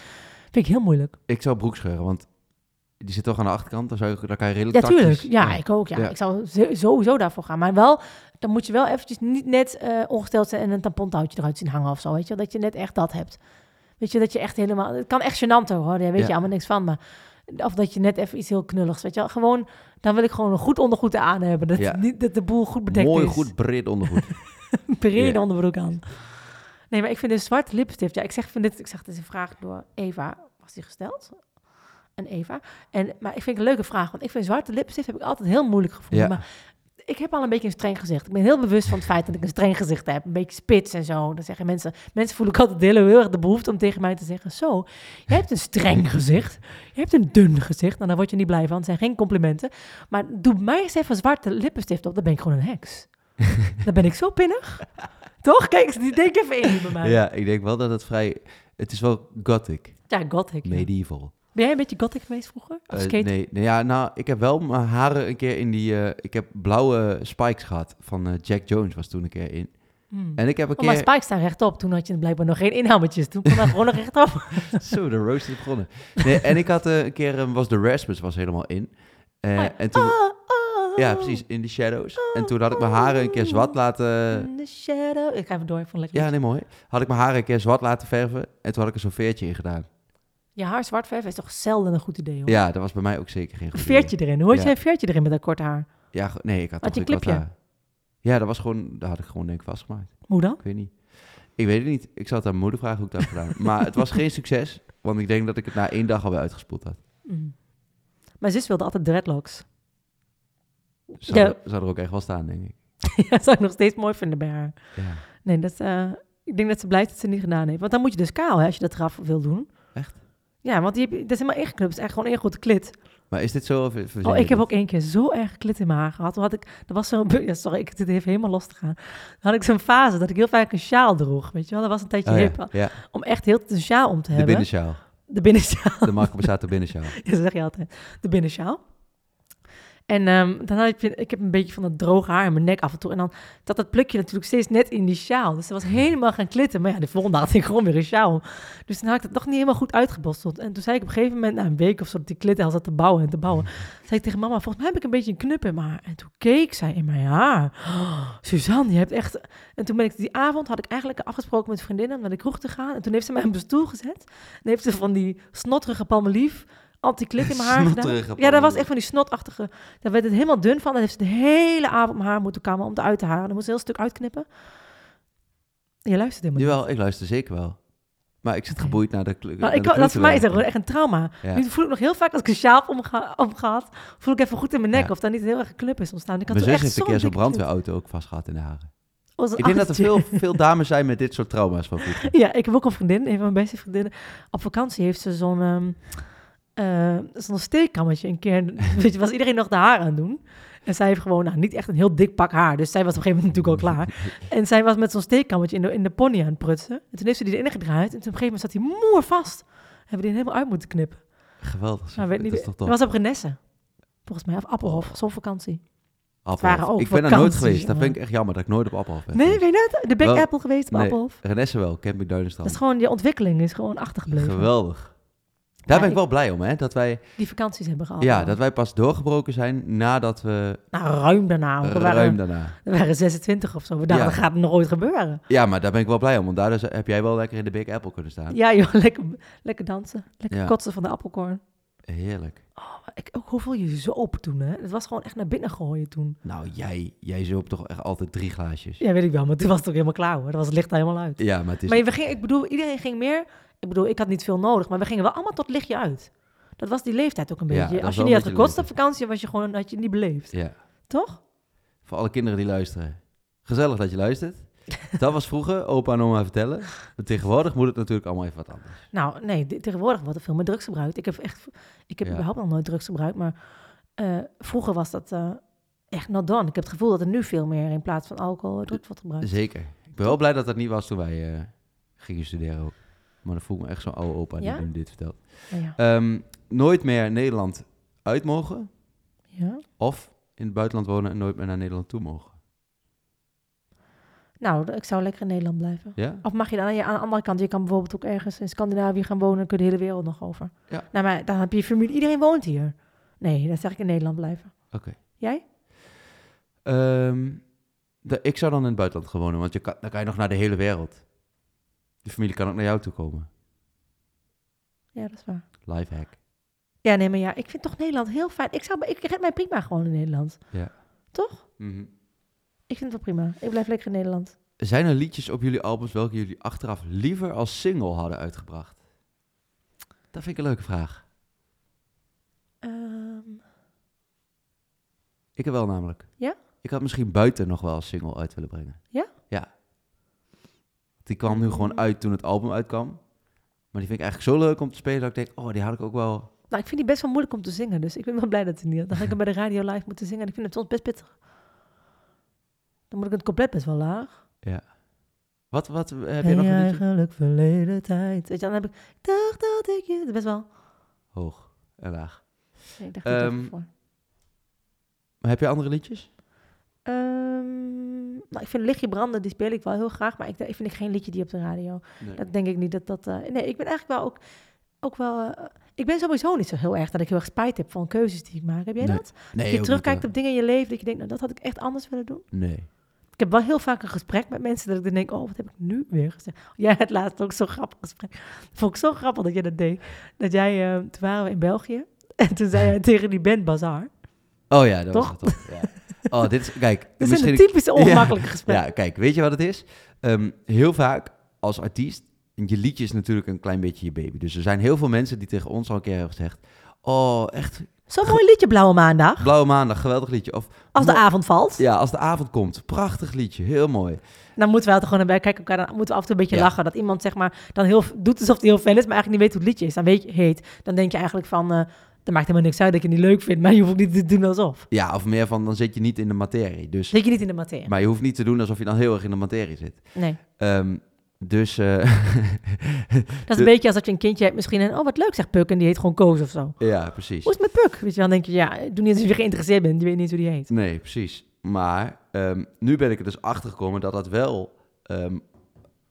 S2: vind ik heel moeilijk.
S1: Ik zou broek scheuren, want die zit toch aan de achterkant. Dan, zou je, dan kan je
S2: Ja,
S1: redelijk
S2: tuurlijk.
S1: tactisch-
S2: Ja, ik ook. Ja.
S1: Ja.
S2: Ik zou zo- sowieso daarvoor gaan. Maar wel, dan moet je wel eventjes niet net eh, ongesteld zijn en een tampontouwtje eruit zien hangen of zo. Weet je, dat je net echt dat hebt. Weet je, dat je echt helemaal... Het kan echt gênant hoor, daar weet
S1: Ja.
S2: je allemaal niks van. Maar, of dat je net even iets heel knulligs, weet je wel. Gewoon, dan wil ik gewoon een goed ondergoed aan hebben. Dat,
S1: Ja.
S2: niet, dat de boel goed bedekt
S1: Mooi,
S2: is.
S1: goed, breed ondergoed.
S2: brede
S1: Ja.
S2: onderbroek aan. Nee, maar ik vind de zwarte lipstift... Ja, ik zeg, vind dit, ik zeg, dit is een vraag door Eva. Was die gesteld? En Eva. En, maar ik vind het een leuke vraag. Want ik vind zwarte lipstift heb ik altijd heel moeilijk gevonden.
S1: Ja.
S2: Maar ik heb al een beetje een streng gezicht. Ik ben heel bewust van het feit dat ik een streng gezicht heb. Een beetje spits en zo. Dan zeggen mensen... Mensen voelen ook altijd heel, heel erg de behoefte om tegen mij te zeggen... Zo, jij hebt een streng gezicht. Je hebt een dun gezicht. Nou, daar word je niet blij van. Het zijn geen complimenten. Maar doe mij eens even zwarte lippenstift op. Dan ben ik gewoon een heks. dan ben ik zo pinnig. Toch? Kijk, die denk even in bij mij.
S1: ja, ik denk wel dat het vrij... Het is wel gothic,
S2: Ja, gothic.
S1: medieval.
S2: Ben jij een beetje gothic geweest vroeger? Of
S1: Eh,
S2: skate?
S1: nee, nee, ja, nou, ik heb wel mijn haren een keer in die... eh, ik heb blauwe spikes gehad van eh, Jack Jones was toen een keer in.
S2: Hmm.
S1: En ik heb een
S2: Oh, maar
S1: keer...
S2: spikes staan rechtop. Toen had je blijkbaar nog geen inhammetjes. Toen kon dat gewoon nog rechtop.
S1: Zo, de roast is begonnen. Nee, en ik had een keer... eh, was de Rasmus was helemaal in.
S2: Oh ja.
S1: En toen...
S2: Ah, ah,
S1: Ja, precies, in de shadows. En toen had ik mijn haren een keer zwart laten...
S2: In the shadow. Ik ga even door, ik vond het lekker.
S1: Ja, nee, mooi. Had ik mijn haren een keer zwart laten verven. En toen had ik er zo'n veertje in gedaan.
S2: Je haar zwart verven is toch zelden een goed idee, hoor.
S1: Ja, dat was bij mij ook zeker geen goed
S2: veertje erin. Hoe had
S1: Ja.
S2: jij een veertje erin met dat kort haar?
S1: Ja, nee, ik had,
S2: Had je een clipje?
S1: haar. Ja, dat was gewoon... Dat had ik gewoon denk ik vastgemaakt.
S2: Hoe dan?
S1: Ik weet niet. Ik weet het niet. Ik zal het aan mijn moeder vragen hoe ik dat heb gedaan. Maar het was geen succes. Want ik denk dat ik het na één dag alweer uitgespoeld had.
S2: Mm. Mijn zus wilde altijd dreadlocks.
S1: Zou,
S2: Ja.
S1: er, zou er ook echt wel staan, denk ik.
S2: ja, zou ik nog steeds mooi vinden bij haar.
S1: Ja.
S2: Nee, dat, eh, ik denk dat ze blij is dat ze het niet gedaan heeft. Want dan moet je dus kaal, hè, als je dat eraf wil doen.
S1: Echt?
S2: Ja, want die heb, je- dat is helemaal ingeknipt. Het is echt gewoon één grote klit.
S1: Maar is dit zo? Of
S2: Oh, ik heb ook één keer zo erg klit in mijn haar gehad. Toen had ik, er was zo'n, ja, sorry, ik zit even helemaal los te gaan. Dan had ik zo'n fase dat ik heel vaak een sjaal droeg, weet je wel. Dat was een tijdje
S1: Oh,
S2: hip,
S1: ja,
S2: om echt heel de een sjaal om te
S1: de
S2: hebben.
S1: binnensjaal.
S2: De binnensjaal.
S1: De Marco Borsato binnensjaal.
S2: Ja, dat zeg je altijd. De binnensjaal. En ehm, dan had ik, ik heb een beetje van dat droge haar in mijn nek af en toe. En dan zat dat plukje natuurlijk steeds net in die sjaal. Dus dat was helemaal gaan klitten. Maar ja, de volgende dag had ik gewoon weer een sjaal. Dus dan had ik het nog niet helemaal goed uitgebosteld. En toen zei ik op een gegeven moment, na een week of zo, dat die klit al zat te bouwen en te bouwen. zei ik tegen mama, volgens mij heb ik een beetje een knup in mijn haar. En toen keek zij in mijn haar. Oh, Suzanne, je hebt echt... En toen ben ik die avond, had ik eigenlijk afgesproken met vriendinnen om naar de kroeg te gaan. En toen heeft ze mij op een stoel gezet. En heeft ze van die snotterige palmelief anti-klit in mijn haar gedaan. Ja, dat was echt van die snotachtige... Daar werd het helemaal dun van. Dan heeft ze de hele avond mijn haar moeten kammen om het uit te halen. Dan moest ze een heel stuk uitknippen. Je luistert helemaal niet.
S1: Jawel, ik luister zeker wel. Maar ik zit geboeid naar de klu-
S2: Nou, dat is voor mij is dat
S1: kleuterwerk.
S2: gewoon echt een trauma.
S1: Ja.
S2: Nu voel ik nog heel vaak als ik een sjaal omga- omgehad, voel ik even goed in mijn nek
S1: Ja.
S2: of daar niet heel erg een club is ontstaan. Ik had
S1: Mijn zus
S2: echt
S1: heeft een keer zo'n brandweerauto ook vast gehad in de haren. Ik denk dat er veel, veel dames zijn met dit soort trauma's van.
S2: Ja, ik heb ook een vriendin, een van mijn beste vriendinnen. Op vakantie heeft ze zo'n zo'n steekkammetje een keer. Weet je, was iedereen nog de haar aan het doen. En zij heeft gewoon nou, niet echt een heel dik pak haar. Dus zij was op een gegeven moment natuurlijk al klaar. En zij was met zo'n steekkammetje in de, in de pony aan het prutsen. En toen heeft ze die erin gedraaid. En toen op een gegeven moment zat hij moer vast. Hebben die helemaal uit moeten knippen.
S1: Geweldig.
S2: Maar weet niet,
S1: dat is toch
S2: dat
S1: tof.
S2: was op Renesse. Volgens mij, of Appelhof, zo'n vakantie.
S1: Appelhof. Ik ben er nooit geweest. Dat vind ik echt jammer dat ik nooit op Appelhof ben
S2: Nee, weet je dat? De Big
S1: Wel-
S2: Apple geweest op
S1: nee.
S2: Appelhof.
S1: Renesse wel, Camping
S2: Dat
S1: Duinenstrand.
S2: is gewoon, je ontwikkeling is gewoon achtergebleven.
S1: Geweldig. Daar
S2: Ja,
S1: ben ik wel blij om, hè? Dat wij,
S2: Die vakanties hebben gehad.
S1: ja, dat wij pas doorgebroken zijn nadat we...
S2: Nou, ruim daarna. want
S1: eh,
S2: We waren,
S1: ruim daarna.
S2: we waren 26 of zo. We dachten,
S1: Ja.
S2: dat gaat nog ooit gebeuren.
S1: Ja, maar daar ben ik wel blij om. Want daardoor heb jij wel lekker in de Big Apple kunnen staan.
S2: Ja, joh, lekker, lekker dansen. Lekker
S1: Ja.
S2: kotsen van de appelkorn.
S1: Heerlijk.
S2: Oh, ik, ook, hoe voel je je zo open toen, hè? Het was gewoon echt naar binnen gooien toen.
S1: Nou, jij, jij zoop toch echt altijd drie glaasjes.
S2: Ja, weet ik wel, maar toen was het ook helemaal klaar, hoor. Dat was het licht helemaal uit.
S1: Ja, maar het is...
S2: Maar we gingen, ik bedoel, iedereen ging meer... Ik bedoel, ik had niet veel nodig, maar we gingen wel allemaal tot lichtje uit. Dat was die leeftijd ook een
S1: Ja,
S2: beetje. Als je niet had gekotst op vakantie, was je gewoon, had je niet beleefd.
S1: Ja,
S2: Toch?
S1: voor alle kinderen die luisteren. Gezellig dat je luistert. Dat was vroeger, opa en oma vertellen. Maar tegenwoordig moet het natuurlijk allemaal even wat anders.
S2: Nou, nee, di- tegenwoordig wordt er veel meer drugs gebruikt. Ik heb echt, ik heb
S1: Ja.
S2: überhaupt nog nooit drugs gebruikt, maar eh, vroeger was dat eh, echt not done. Ik heb het gevoel dat er nu veel meer in plaats van alcohol drugs wordt gebruikt.
S1: Zeker. Ik ben wel blij dat dat niet was toen wij eh, gingen studeren ook. Maar dan voel ik me echt zo'n oude opa
S2: Ja?
S1: die me dit vertelt.
S2: Ja, ja.
S1: Ehm, nooit meer Nederland uit mogen.
S2: Ja.
S1: Of in het buitenland wonen en nooit meer naar Nederland toe mogen.
S2: Nou, ik zou lekker in Nederland blijven.
S1: Ja?
S2: Of mag je dan aan de aan de andere kant, je kan bijvoorbeeld ook ergens in Scandinavië gaan wonen, dan kun je de hele wereld nog over.
S1: Ja.
S2: Nou, maar dan heb je familie, iedereen woont hier. Nee, dan zeg ik in Nederland blijven.
S1: Oké.
S2: Jij?
S1: Ehm, de- ik zou dan in het buitenland gaan wonen, want je kan, dan kan je nog naar de hele wereld. Je familie kan ook naar jou toe komen.
S2: Ja, dat is waar.
S1: Lifehack.
S2: Ja, nee, maar ja, ik vind toch Nederland heel fijn. Ik, zou, ik red mij prima gewoon in Nederland.
S1: Ja.
S2: Toch?
S1: Mhm.
S2: Ik vind het wel prima. Ik blijf lekker in Nederland.
S1: Zijn er liedjes op jullie albums welke jullie achteraf liever als single hadden uitgebracht? Dat vind ik een leuke vraag.
S2: Ehm,
S1: Ik heb wel namelijk.
S2: Ja?
S1: Ik had misschien buiten nog wel als single uit willen brengen.
S2: Ja?
S1: Die kwam nu gewoon uit toen het album uitkwam. Maar die vind ik eigenlijk zo leuk om te spelen dat ik denk, oh, die had ik ook wel...
S2: nou, ik vind die best wel moeilijk om te zingen. Dus ik ben wel blij dat hij niet. Dan ga ik hem bij de radio live moeten zingen. En ik vind het soms best pittig. Dan moet ik het compleet best wel laag.
S1: Ja. Wat, wat heb je nog een liedje?
S2: eigenlijk verleden tijd. Weet je, dan heb ik... Dacht dat ik je... Best wel...
S1: Hoog en laag.
S2: Nee, ik dacht er
S1: Ehm,
S2: voor.
S1: Heb je andere liedjes?
S2: Ehm, nou, ik vind Lichtje Branden, die speel ik wel heel graag. Maar ik, ik vind ik geen liedje die op de radio.
S1: Nee.
S2: Dat denk ik niet dat dat... eh, nee, ik ben eigenlijk wel ook... Ook wel... eh, ik ben sowieso niet zo heel erg dat ik heel erg spijt heb van keuzes die ik maak. Heb jij
S1: Nee.
S2: dat?
S1: Nee,
S2: dat je terugkijkt
S1: niet,
S2: op dingen in je leven dat je denkt, nou dat had ik echt anders willen doen.
S1: Nee.
S2: Ik heb wel heel vaak een gesprek met mensen dat ik dan denk, oh, wat heb ik nu weer gezegd? Jij het laatst ook zo'n grappig gesprek. Vond ik zo grappig dat jij dat deed. Dat jij, eh, toen waren we in België en toen zei jij tegen die band Bazaar.
S1: Oh ja, dat
S2: Toch?
S1: was het toch. Ja. Oh, dit is... Kijk,
S2: Dat zijn
S1: misschien...
S2: de typische ongemakkelijke gesprekken.
S1: Ja, kijk, weet je wat het is? Ehm, heel vaak als artiest, je liedje is natuurlijk een klein beetje je baby. Dus er zijn heel veel mensen die tegen ons al een keer hebben gezegd... Oh, echt,
S2: Zo'n mooi liedje, Blauwe Maandag.
S1: Blauwe Maandag, geweldig liedje. Of,
S2: Als de avond valt,
S1: Ja, als de avond komt. Prachtig liedje, heel mooi.
S2: dan moeten we altijd gewoon bij kijken elkaar. Dan moeten we af en toe een beetje
S1: Ja.
S2: lachen. Dat iemand zeg maar dan heel doet alsof hij heel fan is, maar eigenlijk niet weet hoe het liedje is. Dan weet je, heet. Dan denk je eigenlijk van, eh er maakt helemaal niks uit dat je het niet leuk vindt, maar je hoeft ook niet te doen alsof.
S1: Ja, of meer van, dan zit je niet in de materie. Dus,
S2: Zit je niet in de materie?
S1: maar je hoeft niet te doen alsof je dan heel erg in de materie zit.
S2: Nee.
S1: Ehm, dus, eh,
S2: Dat is een beetje als dat je een kindje hebt misschien en oh wat leuk zegt Puk en die heet gewoon Koos of zo.
S1: ja, precies.
S2: Hoe is het met Puk? Weet je, dan denk je ja, doe niet alsof je geïnteresseerd bent, je weet niet hoe die heet.
S1: Nee, precies. Maar ehm, nu ben ik er dus achter gekomen dat dat wel ehm,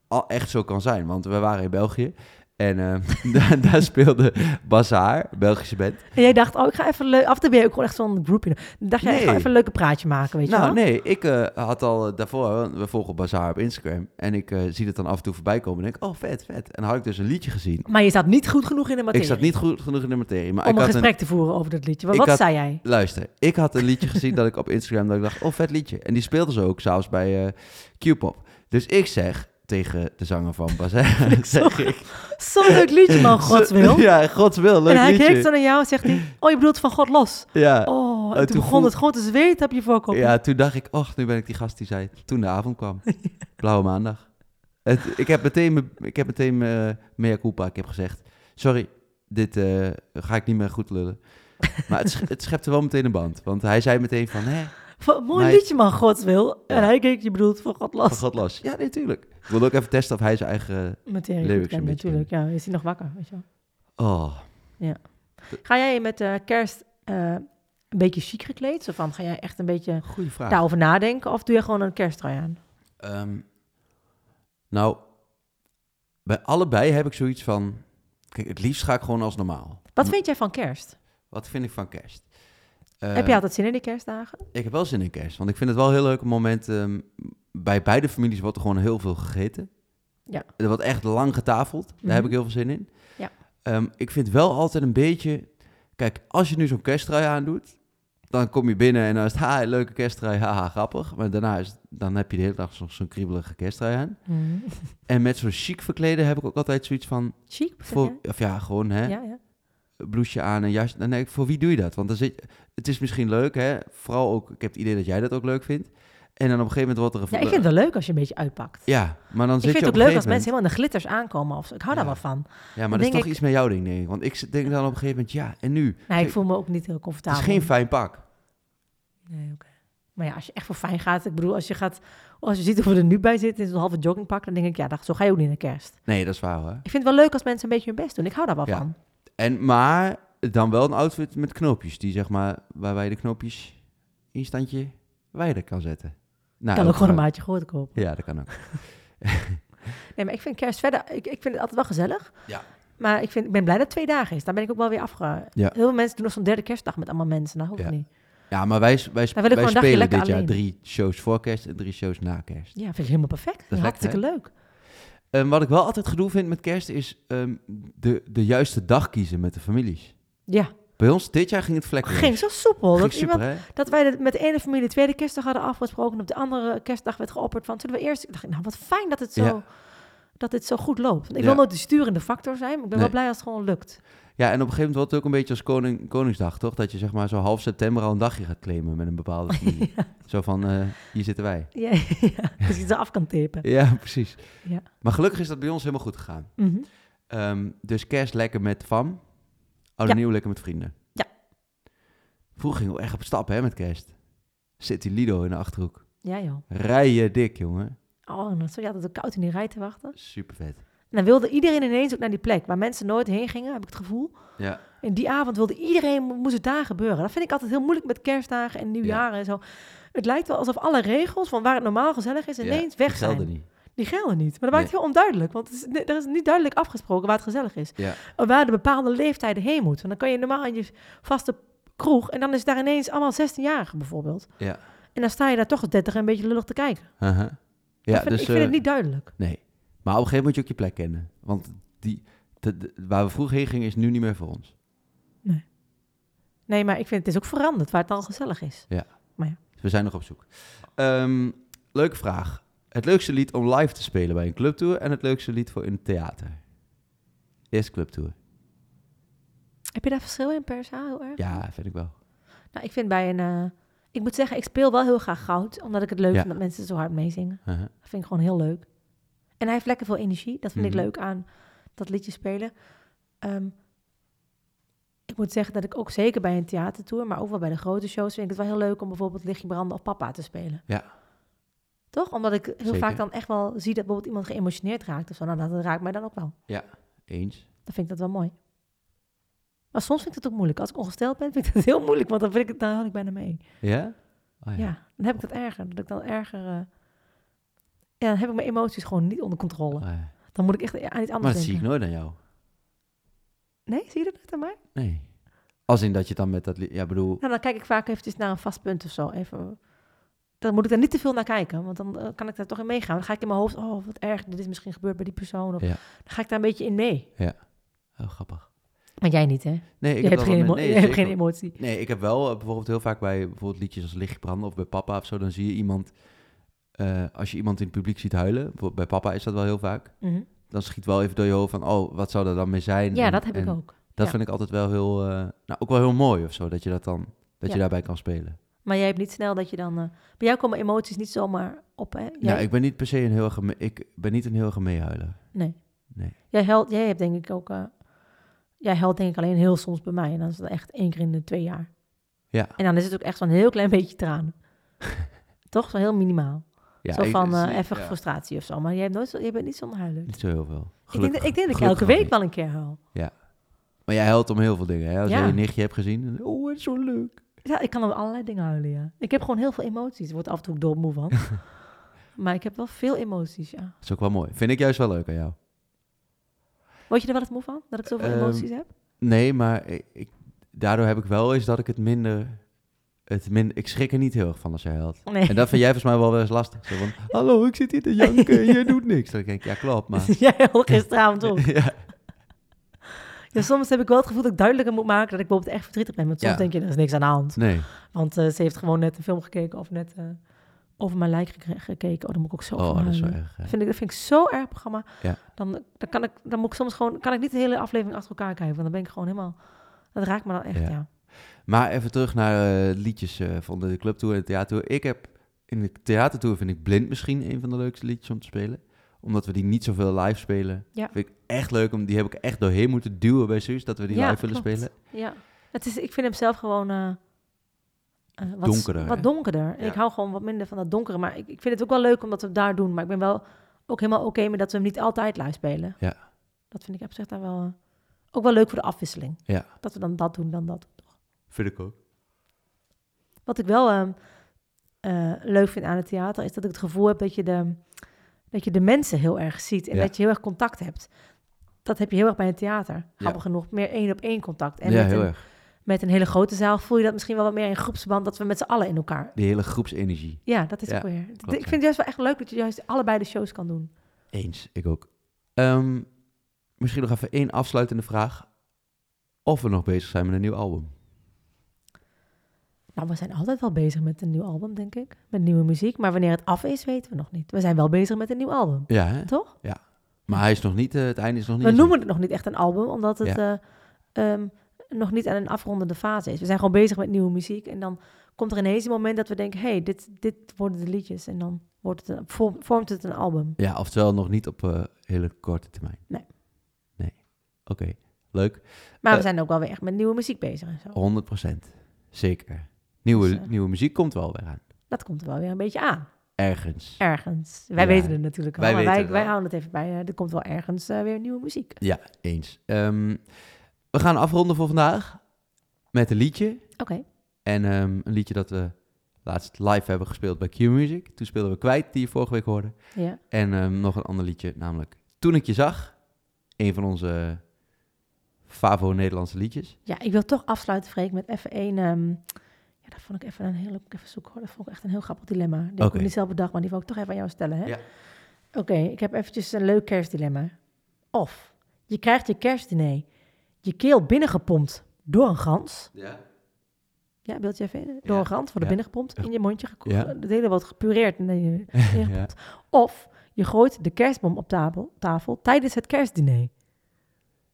S1: al echt zo kan zijn. Want we waren in België en ehm, daar, daar speelde Bazaar, Belgische band.
S2: En jij dacht, oh ik ga even leuk, af en ben je ook gewoon echt zo'n groepje. Dacht jij, ik ga even een leuke praatje maken, weet je
S1: Nou,
S2: wel?
S1: nee, ik eh, had al eh, daarvoor, we volgen Bazaar op Instagram. En ik eh, zie het dan af en toe voorbij komen en denk, oh vet, vet. En dan had ik dus een liedje gezien.
S2: Maar je zat niet goed genoeg in de materie.
S1: Ik zat niet goed genoeg in de materie. Maar
S2: om
S1: ik
S2: een
S1: had
S2: gesprek te voeren over dat liedje. Wat,
S1: Ik
S2: wat
S1: had-
S2: zei jij?
S1: Luister, ik had een liedje gezien dat ik op Instagram dat ik dacht, oh vet liedje. En die speelden ze ook s'avonds bij Q-pop. Dus ik zeg tegen de zanger van Bazaar, zeg ik...
S2: Zo'n leuk liedje, man, Gods wil.
S1: Ja, Gods wil, leuk
S2: en hij
S1: liedje.
S2: kijkt zo naar jou en zegt hij, oh je bedoelt van God los.
S1: Ja.
S2: Oh, en
S1: Eh,
S2: toen,
S1: toen
S2: begon
S1: voel-
S2: het gewoon te zweten op je voorkop.
S1: ja, toen dacht ik, och, nu ben ik die gast die zei, toen de avond kwam. Blauwe maandag. Het, ik heb meteen, me- ik heb meteen eh mea culpa, ik heb gezegd, sorry, dit eh, ga ik niet meer goed lullen. Maar het, het schepte wel meteen een band. Want hij zei meteen van, hè,
S2: Van, mooi
S1: Maar-
S2: liedje, man, Gods wil.
S1: Ja.
S2: En hij keek, je bedoelt van God los.
S1: van God los. Ja, nee, tuurlijk. Ik wilde ook even testen of hij zijn eigen...
S2: Materie
S1: Lyrics
S2: kent, natuurlijk. Ja, is hij nog wakker, weet je wel.
S1: Oh,
S2: Ga jij met eh, kerst eh, een beetje chic gekleed? Zo van, ga jij echt een beetje
S1: goede vraag.
S2: daarover nadenken? Of doe je gewoon een kersttrui aan?
S1: Ehm, nou, bij allebei heb ik zoiets van... Kijk, het liefst ga ik gewoon als normaal.
S2: Wat vind jij van kerst?
S1: Wat vind ik van kerst?
S2: Heb je altijd zin in die kerstdagen?
S1: Ik heb wel zin in kerst. Want ik vind het wel een heel leuk moment. ehm, bij beide families wordt er gewoon heel veel gegeten.
S2: Ja.
S1: Er wordt echt lang getafeld. Daar
S2: Mhm.
S1: heb ik heel veel zin in.
S2: Ja.
S1: Ehm, ik vind wel altijd een beetje... Kijk, als je nu zo'n kersttrui aandoet... Dan kom je binnen en dan is het... Ha, leuke kersttrui, haha, grappig. Maar daarna is, dan heb je de hele dag zo- zo'n kriebelige kersttrui aan.
S2: Mhm.
S1: En met zo'n chic verkleden heb ik ook altijd zoiets van...
S2: Chic,
S1: Voor, of ja, gewoon hè,
S2: Ja, ja.
S1: Blouseje aan en denk ik, voor wie doe je dat? Want dan zit, het is misschien leuk, hè. Vooral ook, ik heb het idee dat jij dat ook leuk vindt. En dan op een gegeven moment wordt er...
S2: ja,
S1: een-
S2: ik vind het wel leuk als je een beetje uitpakt.
S1: Ja, maar dan
S2: ik
S1: zit
S2: vind
S1: je
S2: het
S1: op
S2: ook
S1: een
S2: leuk als mensen helemaal in de glitters aankomen. Of. Ik hou daar
S1: Ja.
S2: wel van.
S1: Ja,
S2: dan
S1: maar dat is toch
S2: ik-
S1: iets met jouw ding, denk ik. Want ik denk dan op een gegeven moment, ja, en nu?
S2: Nee, ik voel me ook niet heel
S1: Het
S2: comfortabel.
S1: is geen fijn pak.
S2: Nee, oké. Maar ja, als je echt voor fijn gaat, ik bedoel, als je gaat, als je ziet hoe we er nu bij zitten, in zo'n halve joggingpak, dan denk ik, ja, dat, zo ga je ook niet naar kerst.
S1: Nee, dat is waar hoor.
S2: Ik vind het wel leuk als mensen een beetje hun best doen. Ik hou daar wel
S1: Ja.
S2: van.
S1: En, maar dan wel een outfit met knoopjes. Die zeg maar, waarbij je de knoopjes in standje wijder kan zetten. Nou,
S2: Ik kan ook gewoon een maatje groter kopen.
S1: Ja, dat kan ook.
S2: Nee, maar ik vind kerst verder, ik, ik vind het altijd wel gezellig.
S1: Ja.
S2: Maar ik, vind, ik ben blij dat het twee dagen is. Daar ben ik ook wel weer afge...
S1: Ja.
S2: Heel veel mensen doen nog zo'n derde kerstdag met allemaal mensen. Nou, hoeft
S1: Ja.
S2: niet.
S1: Ja, maar wij, wij, wij spelen dit jaar
S2: alleen.
S1: drie shows voor kerst en drie shows na kerst.
S2: Ja, vind ik helemaal perfect.
S1: is lekker,
S2: hartstikke leuk.
S1: Ehm, wat ik wel altijd gedoe vind met kerst is ehm, de, de juiste dag kiezen met de families.
S2: Ja,
S1: Bij ons dit jaar ging het vlekkeloos.
S2: ging zo soepel.
S1: Ging
S2: Dat,
S1: super,
S2: iemand, dat wij de- met de ene familie de tweede kerstdag hadden afgesproken. En op de andere kerstdag werd geopperd van... Zullen we eerst... Ik dacht, nou, wat fijn dat het zo...
S1: Ja.
S2: Dat het zo goed loopt. Ik
S1: Ja.
S2: wil nooit de sturende factor zijn, maar ik ben wel blij als het gewoon lukt.
S1: Ja, en op een gegeven moment wordt het ook een beetje als koning, Koningsdag, toch? Dat je zeg maar zo half september al een dagje gaat claimen met een bepaalde familie. Zo van, eh, hier zitten wij.
S2: Ja, ja, dus je zo af kan tippen.
S1: Ja, precies.
S2: Ja.
S1: Maar gelukkig is dat bij ons helemaal goed gegaan.
S2: Mhm.
S1: Ehm, dus kerst lekker met fam, oude
S2: Ja.
S1: nieuw lekker met vrienden.
S2: Ja.
S1: Vroeger gingen we echt op stap, hè, met kerst. Zit die Lido in de Achterhoek.
S2: Ja, joh.
S1: Rijen dik, jongen.
S2: Oh, en dan stond je altijd koud in die rij te wachten.
S1: Super vet.
S2: En dan wilde iedereen ineens ook naar die plek waar mensen nooit heen gingen, heb ik het gevoel.
S1: Ja,
S2: En die avond wilde iedereen, moest het daar gebeuren. Dat vind ik altijd heel moeilijk met kerstdagen en nieuwjaren en zo. Het lijkt wel alsof alle regels van waar het normaal gezellig is, ineens
S1: ja,
S2: weg
S1: die gelden
S2: zijn.
S1: niet.
S2: Die gelden niet. Maar dat maakt het heel onduidelijk, want het is, er is niet duidelijk afgesproken waar het gezellig is.
S1: Ja,
S2: Of waar de bepaalde leeftijden heen moeten. Want dan kan je normaal in je vaste kroeg en dan is daar ineens allemaal 16-jarigen bijvoorbeeld.
S1: ja.
S2: En dan sta je daar toch als 30 een beetje lullig te kijken.
S1: Uh-huh.
S2: Ik
S1: Ja,
S2: vind,
S1: dus...
S2: ik vind
S1: eh,
S2: het niet duidelijk.
S1: Nee. Maar op een gegeven moment moet je ook je plek kennen. Want die, de- de- waar we vroeger heen gingen is nu niet meer voor ons.
S2: Nee, maar ik vind het is ook veranderd waar het al gezellig is.
S1: Dus we zijn nog op zoek. Ehm, leuke vraag. Het leukste lied om live te spelen bij een clubtour en het leukste lied voor in het theater? Eerst clubtour.
S2: Heb je daar verschil in per zaal heel erg?
S1: Ja, vind ik wel.
S2: Nou, ik vind bij een... eh, ik moet zeggen, ik speel wel heel graag goud. Omdat ik het leuk
S1: Ja.
S2: vind dat mensen zo hard meezingen.
S1: Uh-huh.
S2: Dat vind ik gewoon heel leuk. En hij heeft lekker veel energie. Dat vind
S1: Mhm.
S2: ik leuk aan dat liedje spelen. Ehm, ik moet zeggen dat ik ook zeker bij een theatertour, maar ook wel bij de grote shows, vind ik het wel heel leuk om bijvoorbeeld Lichtje Branden of Papa te spelen.
S1: Ja.
S2: Toch? Omdat ik heel
S1: Zeker.
S2: vaak dan echt wel zie dat bijvoorbeeld iemand geëmotioneerd raakt of zo. Nou, dat raakt mij dan ook wel.
S1: Eens.
S2: Dan vind ik dat wel mooi. Maar soms vind ik het ook moeilijk. Als ik ongesteld ben, vind ik het heel moeilijk, want dan, vind ik het, dan hou ik bijna mee.
S1: Ja? Oh,
S2: Ja. dan heb ik dat erger. Dat ik dan erger... eh, ja, dan heb ik mijn emoties gewoon niet onder controle. Dan moet ik echt aan iets anders
S1: Maar dat zie ik nooit aan jou.
S2: Nee, zie je dat net aan mij?
S1: Nee. Als in dat je dan met dat. Ja, bedoel...
S2: Nou, dan kijk ik vaak eventjes naar een vast punt of zo. Even, dan moet ik daar niet te veel naar kijken, want dan eh, kan ik daar toch in meegaan. Dan ga ik in mijn hoofd, oh, wat erg, dit is misschien gebeurd bij die persoon. Of,
S1: Ja.
S2: Dan ga ik daar een beetje in mee.
S1: Oh, grappig.
S2: Maar jij niet, hè?
S1: Nee, ik
S2: je hebt,
S1: dat
S2: geen,
S1: wel
S2: emo-
S1: met-
S2: je hebt
S1: zeker
S2: geen emotie.
S1: Nee, ik heb wel eh, bijvoorbeeld heel vaak bij bijvoorbeeld liedjes als Lichtje branden of bij papa of zo, dan zie je iemand, eh, als je iemand in het publiek ziet huilen, bij papa is dat wel heel vaak,
S2: Mhm.
S1: dan schiet wel even door je hoofd van, oh, wat zou er dan mee zijn?
S2: Ja,
S1: En-
S2: dat heb ik ook.
S1: Dat
S2: Ja.
S1: vind ik altijd wel heel, eh, nou, ook wel heel mooi of zo, dat je dat dan, dat je daarbij kan spelen.
S2: Maar jij hebt niet snel dat je dan... eh, bij jou komen emoties niet zomaar op, hè? Jij,
S1: Ja, ik ben niet per se een heel erg, ik ben niet een heel erg meehuiler.
S2: Nee.
S1: Nee.
S2: Jij, huilt, jij hebt denk ik ook... jij huilt denk ik alleen heel soms bij mij. En dan is dat echt één keer in de twee jaar.
S1: Ja.
S2: En dan is het ook echt zo'n heel klein beetje tranen. Toch? Zo heel minimaal.
S1: Ja,
S2: zo
S1: ik-
S2: van eh, even
S1: ja,
S2: frustratie of zo. Maar jij, hebt nooit zo, jij bent niet zo'n huiler.
S1: Niet zo heel veel.
S2: Ik denk, dat- ik denk dat ik elke week wel een keer huil.
S1: Maar jij huilt om heel veel dingen, hè? Als
S2: Ja.
S1: je je nichtje hebt gezien, oh, het is zo leuk.
S2: Ja, ik kan om allerlei dingen huilen, ja. Ik heb gewoon heel veel emoties. Er wordt af en toe doodmoe van. maar ik heb wel veel emoties, ja.
S1: Dat is ook wel mooi. Vind ik juist wel leuk aan jou.
S2: Word je er wel eens moe van, dat ik zoveel
S1: Ehm,
S2: emoties heb?
S1: Nee, maar ik, ik- daardoor heb ik wel eens dat ik het minder, het minder... Ik schrik er niet heel erg van als jij huilt.
S2: Nee.
S1: En dat vind jij volgens mij wel wel eens lastig. Zo van, hallo, ik zit hier te janken en jij doet niks. Dan denk ik, ja, klopt, maar...
S2: Jij huilt gisteravond ook.
S1: ja,
S2: Ja, soms heb ik wel het gevoel dat ik duidelijker moet maken dat ik bijvoorbeeld echt verdrietig ben. Want soms
S1: Ja.
S2: denk je, er is niks aan de hand.
S1: nee.
S2: Want eh, ze heeft gewoon net een film gekeken of net eh, over mijn lijk gek- gekeken. Oh, dan moet ik ook zo
S1: Oh,
S2: van
S1: dat is wel erg. ja.
S2: Vind ik, dat vind ik zo erg programma.
S1: Ja.
S2: Dan, dan, kan ik, dan moet ik soms gewoon, kan ik niet de hele aflevering achter elkaar kijken. Want dan ben ik gewoon helemaal, dat raakt me dan echt,
S1: Ja.
S2: ja.
S1: Maar even terug naar eh, liedjes eh, van de clubtour en de theatertour. Ik heb in de theatertour vind ik Blind misschien een van de leukste liedjes om te spelen. Omdat we die niet zoveel live spelen.
S2: Ja.
S1: Vind ik echt leuk. Om, die heb ik echt doorheen moeten duwen bij Suus. Dat we die
S2: Ja,
S1: live willen
S2: klopt.
S1: spelen.
S2: Ja, het is, ik vind hem zelf gewoon eh, wat,
S1: Donkerder,
S2: Wat donkerder. En
S1: Ja.
S2: Ik hou gewoon wat minder van dat donkere. Maar ik, ik vind het ook wel leuk omdat we het daar doen. Maar ik ben wel ook helemaal oké met dat we hem niet altijd live spelen.
S1: Ja.
S2: Dat vind ik op zich daar wel... ook wel leuk voor de afwisseling.
S1: Ja.
S2: Dat we dan dat doen, dan dat.
S1: Vind ik ook.
S2: Wat ik wel ehm, eh, leuk vind aan het theater... is dat ik het gevoel heb dat je de, dat je de mensen heel erg ziet. En
S1: Ja.
S2: dat je heel erg contact hebt. Dat heb je heel erg bij een theater. Grappig genoeg. Meer één op één contact. En
S1: ja,
S2: met
S1: heel
S2: een,
S1: erg.
S2: met een hele grote zaal voel je dat misschien wel wat meer in groepsverband, dat we met z'n allen in elkaar.
S1: Die hele groepsenergie.
S2: Ja, dat is ook weer.
S1: klopt,
S2: ik vind het juist wel echt leuk dat je juist allebei de shows kan doen.
S1: Eens, ik ook. Ehm, misschien nog even één afsluitende vraag. Of we nog bezig zijn met een nieuw album.
S2: Nou, we zijn altijd wel bezig met een nieuw album, denk ik. Met nieuwe muziek. Maar wanneer het af is, weten we nog niet. We zijn wel bezig met een nieuw album,
S1: Ja, hè?
S2: toch?
S1: Maar hij is nog niet, eh, het einde is nog niet...
S2: We noemen het nog niet echt een album, omdat het
S1: Ja.
S2: eh, ehm, nog niet aan een afrondende fase is. We zijn gewoon bezig met nieuwe muziek. En dan komt er ineens een moment dat we denken... hé, hey, dit, dit worden de liedjes. En dan wordt het een, vorm- vormt het een album.
S1: Ja, oftewel nog niet op eh, hele korte termijn.
S2: Nee.
S1: Nee. Oké, leuk.
S2: Maar we zijn ook wel weer echt met nieuwe muziek bezig en zo.
S1: 100% Zeker. Nieuwe,
S2: Dus,
S1: nieuwe muziek komt wel weer aan.
S2: Dat komt er wel weer een beetje aan.
S1: ergens.
S2: Ergens. Wij
S1: Ja,
S2: weten het natuurlijk al.
S1: wij
S2: maar wij,
S1: het
S2: wij houden het even bij. er komt wel ergens eh, weer nieuwe muziek.
S1: Ja, eens. Ehm, we gaan afronden voor vandaag met een liedje.
S2: Oké.
S1: En ehm, een liedje dat we laatst live hebben gespeeld bij Q-Music. Toen speelden we Kwijt, die je vorige week hoorde.
S2: Ja.
S1: En ehm, nog een ander liedje, namelijk Toen ik je zag. Een van onze favo Nederlandse liedjes.
S2: ja, ik wil toch afsluiten, Freek, met even één... ja, dat vond ik even een heel... Even zoeken hoor. Dat vond ik echt een heel grappig dilemma. Die heb
S1: Oké.
S2: ik niet zelf bedacht, maar die wil ik toch even aan jou stellen. Hè?
S1: Ja.
S2: Oké, ik heb eventjes een leuk kerstdilemma. Of je krijgt je kerstdiner je keel binnengepompt door een gans.
S1: Ja.
S2: Ja, beeld je even in. Door
S1: Ja,
S2: een gans, worden
S1: ja.
S2: binnengepompt, in je mondje geko-
S1: Ja.
S2: Het hele wordt gepureerd en dan je ingepompt. Of je gooit de kerstboom op tafel, tafel tijdens het kerstdiner.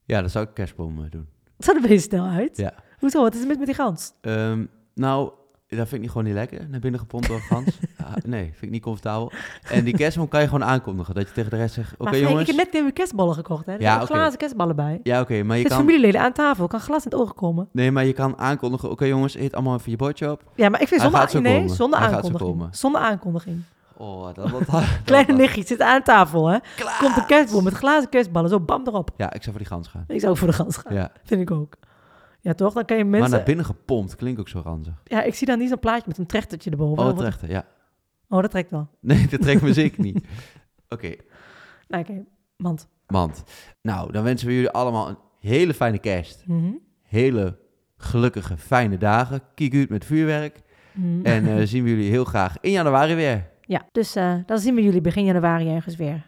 S1: ja, dat zou ik kerstboom doen.
S2: Dat zag er best snel uit.
S1: Ja.
S2: Hoezo? Wat is er mis met die gans?
S1: Ehm, nou, dat vind ik niet gewoon niet lekker. Naar binnen gepompt door gans. Ah, nee, vind ik niet comfortabel. En die kerstboom kan je gewoon aankondigen. Dat je tegen de rest zegt, oké
S2: Freek,
S1: jongens.
S2: ik heb net nieuwe kerstballen gekocht. Hè? Er
S1: Ja,
S2: zijn glazen kerstballen bij.
S1: Ja, oké, maar je kan...
S2: familieleden aan tafel, kan glas in het oog komen.
S1: Nee, maar je kan aankondigen, oké jongens, eet allemaal even je bordje op.
S2: Ja, maar ik vind zonder,
S1: zo
S2: nee,
S1: komen.
S2: zonder
S1: Hij
S2: aankondiging. Zonder aankondiging.
S1: Oh, dat hard.
S2: Kleine nichtje zit aan tafel, hè? Komt een kerstboom met glazen kerstballen, zo bam erop.
S1: Ja, ik zou voor die gans gaan.
S2: Ik zou ook voor de gans gaan,
S1: Ja.
S2: vind ik ook. Ja, toch? Dan kan je
S1: Maar
S2: mensen...
S1: naar binnen gepompt klinkt ook zo ranzig.
S2: Ja, ik zie dan niet zo'n plaatje met een trechtertje erboven.
S1: Oh, terecht, ja.
S2: Oh, dat trekt wel.
S1: Nee, dat trekt me zeker niet. Oké,
S2: Nou, oké. Want.
S1: mand. Nou, dan wensen we jullie allemaal een hele fijne kerst.
S2: Mhm.
S1: Hele gelukkige, fijne dagen. Kiek uit met vuurwerk.
S2: Mhm.
S1: En eh, zien we jullie heel graag in januari weer.
S2: Ja, dus eh, dan zien we jullie begin januari ergens weer.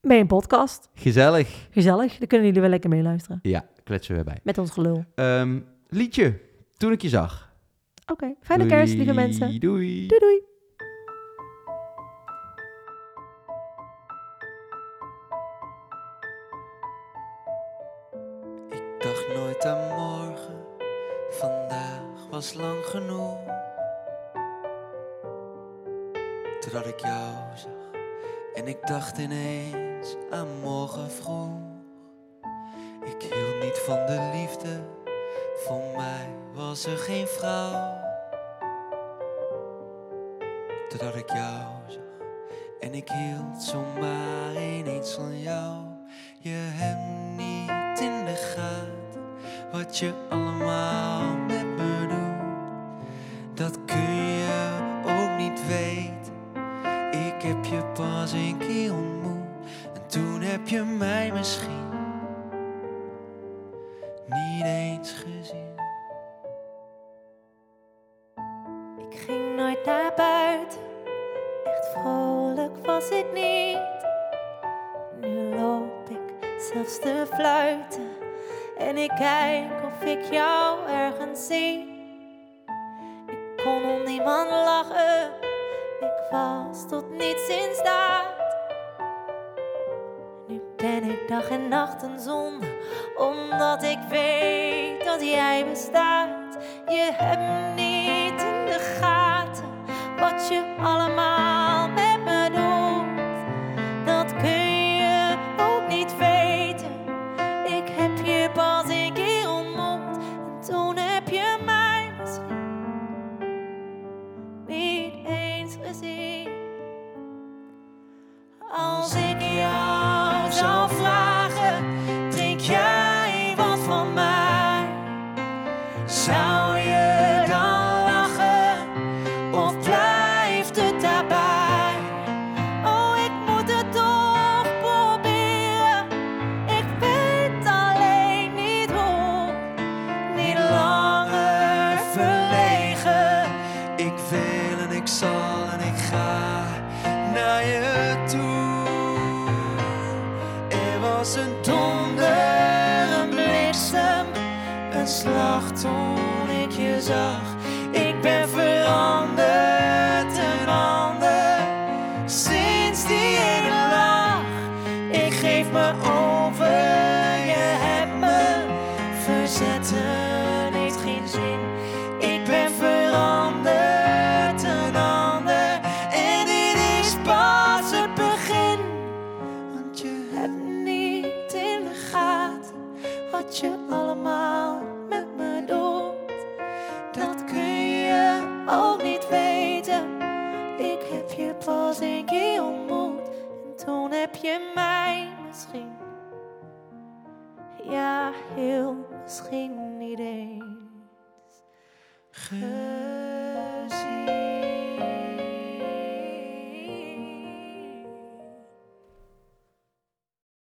S2: Bij een podcast.
S1: Gezellig.
S2: Gezellig. Dan kunnen jullie wel lekker meeluisteren.
S1: Ja, kletsen we weer bij.
S2: Met ons gelul.
S1: Ehm, liedje. Toen ik je zag.
S2: Oké. Fijne
S1: Doei,
S2: kerst, lieve mensen.
S1: Doei.
S2: Doei doei.
S3: Ik dacht nooit aan morgen, vandaag was lang genoeg. Totdat ik jou zag en ik dacht ineens aan morgen vroeg. Ik hield niet van de liefde, voor mij was er geen vrouw. Totdat ik jou zag en ik hield zomaar ineens van jou. Je hebt niet in de gaten wat je allemaal met me doet. Dat kun je ook niet weten. Ik heb je pas een keer ontmoet en toen heb je mij misschien